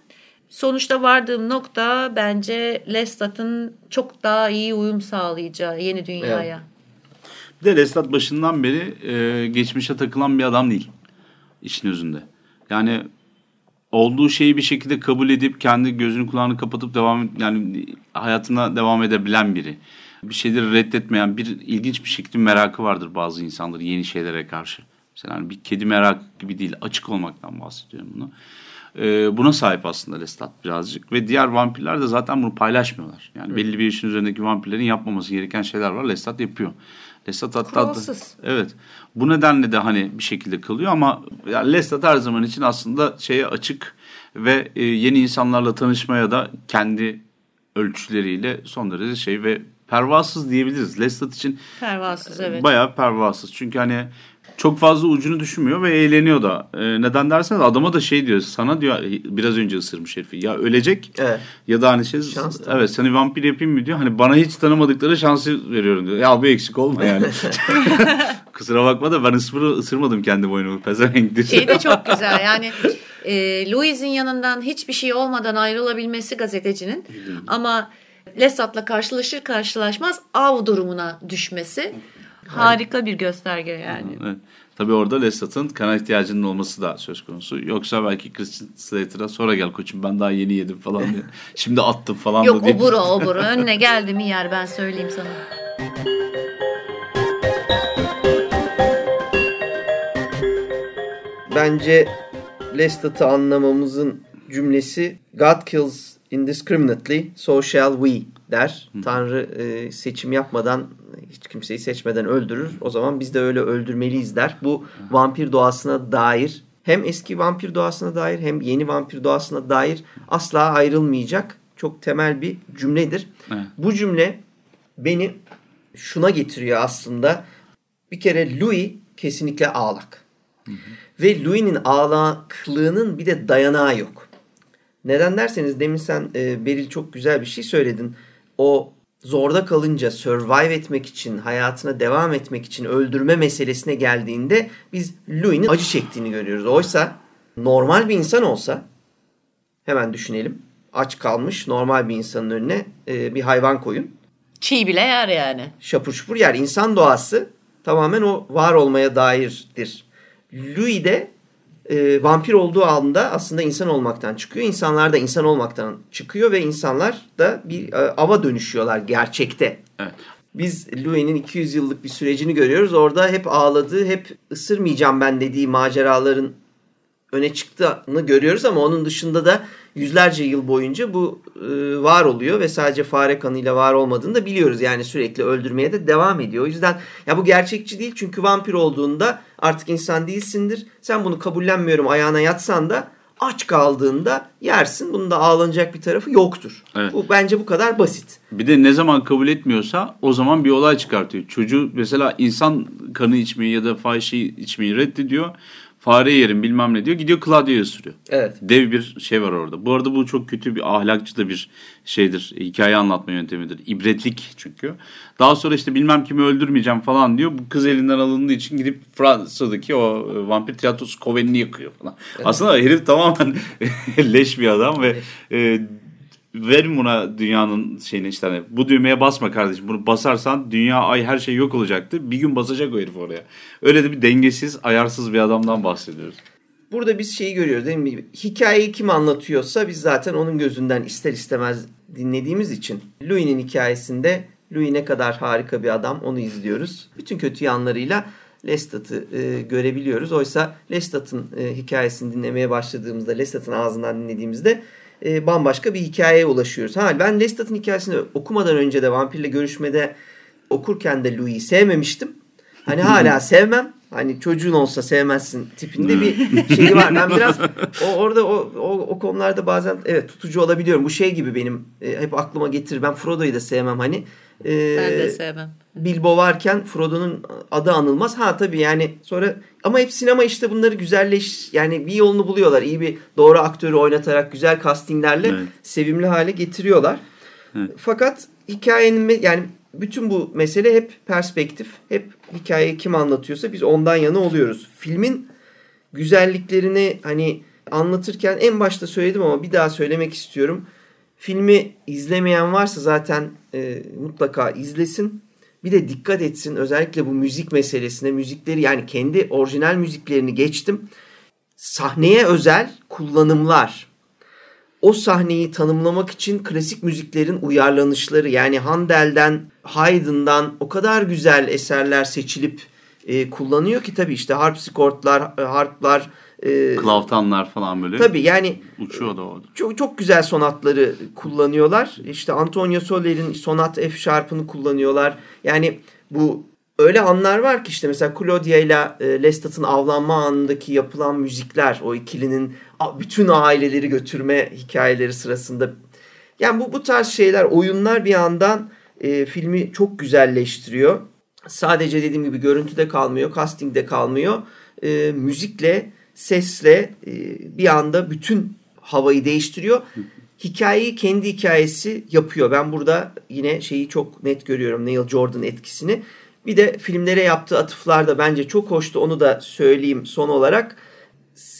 sonuçta vardığım nokta bence Lestat'ın çok daha iyi uyum sağlayacağı yeni dünyaya. Evet. Bir de Lestat başından beri e, geçmişe takılan bir adam değil. işin özünde. Yani olduğu şeyi bir şekilde kabul edip kendi gözünü kulağını kapatıp devam yani hayatına devam edebilen biri. Bir şeyleri reddetmeyen bir ilginç bir şekilde merakı vardır bazı insanların yeni şeylere karşı. Mesela hani bir kedi merakı gibi değil açık olmaktan bahsediyorum bunu. Ee, buna sahip aslında Lestat birazcık ve diğer vampirler de zaten bunu paylaşmıyorlar. Yani evet. belli bir yaşın üzerindeki vampirlerin yapmaması gereken şeyler var. Lestat yapıyor. Lestat hatta evet. Bu nedenle de hani bir şekilde kalıyor ama yani Lestat her zaman için aslında şeye açık ve e, yeni insanlarla tanışmaya da kendi ölçüleriyle son derece şey ve pervasız diyebiliriz. Lestat için pervasız evet. Bayağı pervasız. Çünkü hani çok fazla ucunu düşünmüyor ve eğleniyor da. E, neden derseniz adama da şey diyor. Sana diyor biraz önce ısırmış herifi. Ya ölecek evet. ya da hani şey Şans evet seni vampir yapayım mı diyor. Hani bana hiç tanımadıkları şansı veriyorum diyor. Ya bu eksik olma yani. Kusura bakma da ben ısır, ısırmadım kendi boynumu. Pezevenktir. Şey de çok güzel yani e, Louis'in yanından hiçbir şey olmadan ayrılabilmesi gazetecinin ama Lesat'la karşılaşır karşılaşmaz av durumuna düşmesi harika bir gösterge yani. Evet. Tabii orada Lesat'ın kana ihtiyacının olması da söz konusu. Yoksa belki Christian Slater'a sonra gel koçum ben daha yeni yedim falan diye. Şimdi attım falan Yok da oburu oburu önüne geldi mi yer ben söyleyeyim sana. Bence Lestat'ı anlamamızın cümlesi God kills indiscriminately, so shall we der. Hı. Tanrı e, seçim yapmadan hiç kimseyi seçmeden öldürür. O zaman biz de öyle öldürmeliyiz der. Bu Hı. vampir doğasına dair hem eski vampir doğasına dair hem yeni vampir doğasına dair asla ayrılmayacak çok temel bir cümledir. Evet. Bu cümle beni şuna getiriyor aslında. Bir kere Louis kesinlikle ağlak. Hı hı. Ve Louis'nin ağlaklığının bir de dayanağı yok. Neden derseniz demin sen e, Beril çok güzel bir şey söyledin. O zorda kalınca survive etmek için, hayatına devam etmek için öldürme meselesine geldiğinde biz Louis'nin acı çektiğini görüyoruz. Oysa normal bir insan olsa hemen düşünelim. Aç kalmış normal bir insanın önüne e, bir hayvan koyun. Çiğ bile yer yani. Şapur şupur yer. İnsan doğası tamamen o var olmaya dairdir. Louis de e, vampir olduğu anda aslında insan olmaktan çıkıyor. İnsanlar da insan olmaktan çıkıyor ve insanlar da bir e, ava dönüşüyorlar gerçekte. Evet. Biz Louis'nin 200 yıllık bir sürecini görüyoruz. Orada hep ağladığı, hep ısırmayacağım ben dediği maceraların öne çıktığını görüyoruz ama onun dışında da yüzlerce yıl boyunca bu e, var oluyor ve sadece fare kanıyla var olmadığını da biliyoruz. Yani sürekli öldürmeye de devam ediyor. O yüzden ya bu gerçekçi değil çünkü vampir olduğunda artık insan değilsindir. Sen bunu kabullenmiyorum ayağına yatsan da aç kaldığında yersin. Bunun da ağlanacak bir tarafı yoktur. Evet. Bu bence bu kadar basit. Bir de ne zaman kabul etmiyorsa o zaman bir olay çıkartıyor. Çocuğu mesela insan kanı içmeyi ya da fahişeyi içmeyi reddediyor Fare yerim bilmem ne diyor. Gidiyor Claudio'yu ısırıyor. Evet. Dev bir şey var orada. Bu arada bu çok kötü bir ahlakçı da bir şeydir. Hikaye anlatma yöntemidir. İbretlik çünkü. Daha sonra işte bilmem kimi öldürmeyeceğim falan diyor. Bu kız elinden alındığı için gidip Fransa'daki o e, vampir tiyatrosu kovenini yakıyor falan. Aslında herif tamamen leş bir adam ve e, verin buna dünyanın şeyini işte hani bu düğmeye basma kardeşim. Bunu basarsan dünya, ay her şey yok olacaktı. Bir gün basacak o herif oraya. Öyle de bir dengesiz, ayarsız bir adamdan bahsediyoruz. Burada biz şeyi görüyoruz değil mi? Hikayeyi kim anlatıyorsa biz zaten onun gözünden ister istemez dinlediğimiz için Louis'nin hikayesinde Louis ne kadar harika bir adam onu izliyoruz. Bütün kötü yanlarıyla Lestat'ı e, görebiliyoruz. Oysa Lestat'ın e, hikayesini dinlemeye başladığımızda, Lestat'ın ağzından dinlediğimizde e, bambaşka bir hikayeye ulaşıyoruz. Ha ben Lestat'ın hikayesini okumadan önce de Vampir'le görüşmede okurken de Louis'i sevmemiştim. Hani hala sevmem. Hani çocuğun olsa sevmezsin tipinde bir şeyi var. Ben biraz o orada o, o, o konularda bazen evet tutucu olabiliyorum. Bu şey gibi benim e, hep aklıma getirir. Ben Frodo'yu da sevmem hani. E, ben de sevmem. Bilbo varken Frodo'nun adı anılmaz. Ha tabii yani sonra ama hep sinema işte bunları güzelleş yani bir yolunu buluyorlar. İyi bir doğru aktörü oynatarak güzel castinglerle evet. sevimli hale getiriyorlar. Evet. Fakat hikayenin yani bütün bu mesele hep perspektif. Hep hikayeyi kim anlatıyorsa biz ondan yana oluyoruz. Filmin güzelliklerini hani anlatırken en başta söyledim ama bir daha söylemek istiyorum. Filmi izlemeyen varsa zaten e, mutlaka izlesin. Bir de dikkat etsin özellikle bu müzik meselesine. Müzikleri yani kendi orijinal müziklerini geçtim. Sahneye özel kullanımlar. O sahneyi tanımlamak için klasik müziklerin uyarlanışları yani Handel'den, Haydn'dan o kadar güzel eserler seçilip e, kullanıyor ki tabii işte harpsikortlar, e, harplar, e, Klavtanlar falan böyle. Tabii yani uçuyor da orada. Çok, çok güzel sonatları kullanıyorlar. İşte Antonio Soller'in sonat F Sharp'ını kullanıyorlar. Yani bu öyle anlar var ki işte mesela Claudia ile e, Lestat'ın avlanma anındaki yapılan müzikler o ikilinin bütün aileleri götürme hikayeleri sırasında yani bu bu tarz şeyler oyunlar bir yandan e, filmi çok güzelleştiriyor. Sadece dediğim gibi görüntüde kalmıyor, castingde kalmıyor. E, müzikle sesle e, bir anda bütün havayı değiştiriyor. Hikayeyi kendi hikayesi yapıyor. Ben burada yine şeyi çok net görüyorum Neil Jordan etkisini. Bir de filmlere yaptığı atıflar da bence çok hoştu. Onu da söyleyeyim son olarak.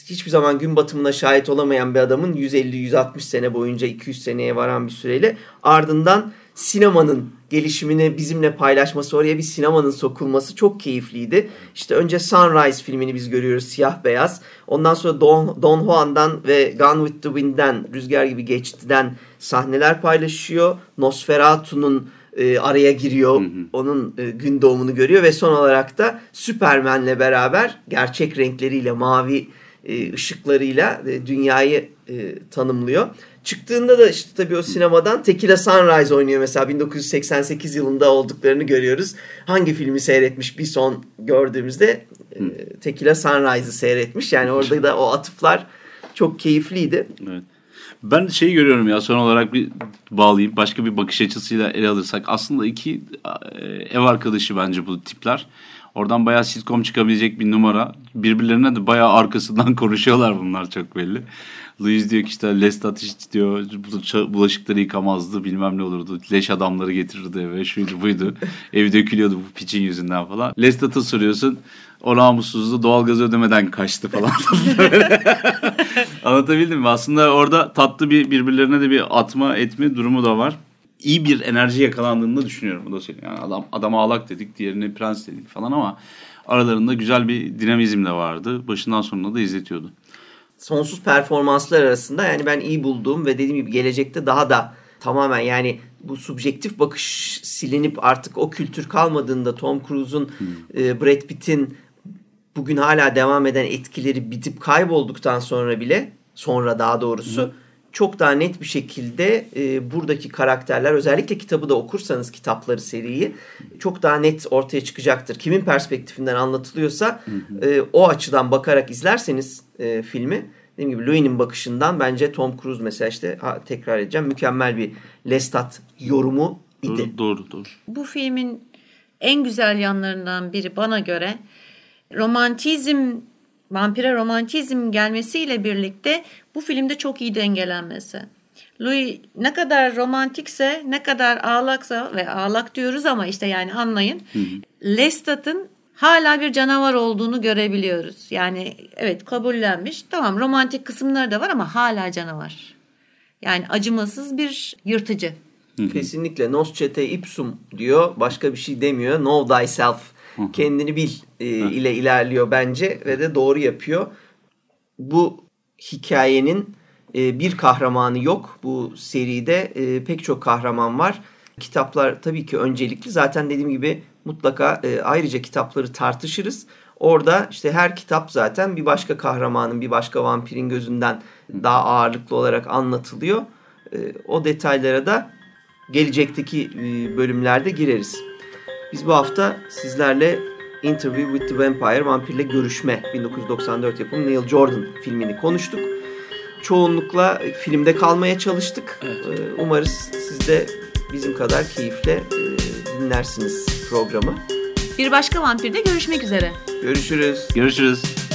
Hiçbir zaman gün batımına şahit olamayan bir adamın 150-160 sene boyunca 200 seneye varan bir süreyle ardından sinemanın gelişimini bizimle paylaşması, oraya bir sinemanın sokulması çok keyifliydi. İşte önce Sunrise filmini biz görüyoruz siyah beyaz. Ondan sonra Don, Don Juan'dan ve Gone with the Wind'den, Rüzgar gibi geçtiden sahneler paylaşıyor. Nosferatu'nun e, araya giriyor. Hı hı. Onun e, gün doğumunu görüyor ve son olarak da Superman'le beraber gerçek renkleriyle, mavi e, ışıklarıyla e, dünyayı e, tanımlıyor. Çıktığında da işte tabii o sinemadan Tequila Sunrise oynuyor mesela 1988 yılında olduklarını görüyoruz. Hangi filmi seyretmiş bir son gördüğümüzde e, Tequila Sunrise'ı seyretmiş. Yani orada da o atıflar çok keyifliydi. Evet. Ben şeyi görüyorum ya son olarak bir bağlayayım başka bir bakış açısıyla ele alırsak aslında iki e, ev arkadaşı bence bu tipler. Oradan bayağı sitcom çıkabilecek bir numara. Birbirlerine de bayağı arkasından konuşuyorlar bunlar çok belli. Louis diyor ki işte Lestat hiç diyor bulaşıkları yıkamazdı bilmem ne olurdu. Leş adamları getirirdi eve şuydu buydu. Evi dökülüyordu bu piçin yüzünden falan. Lestat'a soruyorsun. O namussuzdu doğalgaz ödemeden kaçtı falan. Anlatabildim mi? Aslında orada tatlı bir birbirlerine de bir atma etme durumu da var. İyi bir enerji yakalandığını düşünüyorum. Bu da şey. Yani adam, adam ağlak dedik, diğerini prens dedik falan ama aralarında güzel bir dinamizm de vardı. Başından sonuna da izletiyordu sonsuz performanslar arasında yani ben iyi bulduğum ve dediğim gibi gelecekte daha da tamamen yani bu subjektif bakış silinip artık o kültür kalmadığında Tom Cruise'un hmm. e, Brad Pitt'in bugün hala devam eden etkileri bitip kaybolduktan sonra bile sonra daha doğrusu hmm. Çok daha net bir şekilde e, buradaki karakterler özellikle kitabı da okursanız kitapları seriyi çok daha net ortaya çıkacaktır. Kimin perspektifinden anlatılıyorsa e, o açıdan bakarak izlerseniz e, filmi. Dediğim gibi Louis'nin bakışından bence Tom Cruise mesela işte ha, tekrar edeceğim mükemmel bir Lestat yorumu idi. Doğru, doğru, doğru. Bu filmin en güzel yanlarından biri bana göre romantizm vampire romantizm gelmesiyle birlikte bu filmde çok iyi dengelenmesi. Louis ne kadar romantikse, ne kadar ağlaksa ve ağlak diyoruz ama işte yani anlayın. Lestat'ın hala bir canavar olduğunu görebiliyoruz. Yani evet kabullenmiş. Tamam romantik kısımları da var ama hala canavar. Yani acımasız bir yırtıcı. Kesinlikle nos çete ipsum diyor. Başka bir şey demiyor. Know thyself. Kendini bil e, ile ilerliyor bence ve de doğru yapıyor. Bu hikayenin e, bir kahramanı yok. Bu seride e, pek çok kahraman var. Kitaplar tabii ki öncelikli. Zaten dediğim gibi mutlaka e, ayrıca kitapları tartışırız. Orada işte her kitap zaten bir başka kahramanın, bir başka vampirin gözünden daha ağırlıklı olarak anlatılıyor. E, o detaylara da gelecekteki e, bölümlerde gireriz. Biz bu hafta sizlerle Interview with the Vampire, Vampirle Görüşme 1994 yapımı Neil Jordan filmini konuştuk. Çoğunlukla filmde kalmaya çalıştık. Evet. E, Umarız siz de bizim kadar keyifle e, dinlersiniz programı. Bir başka vampirde görüşmek üzere. Görüşürüz. Görüşürüz.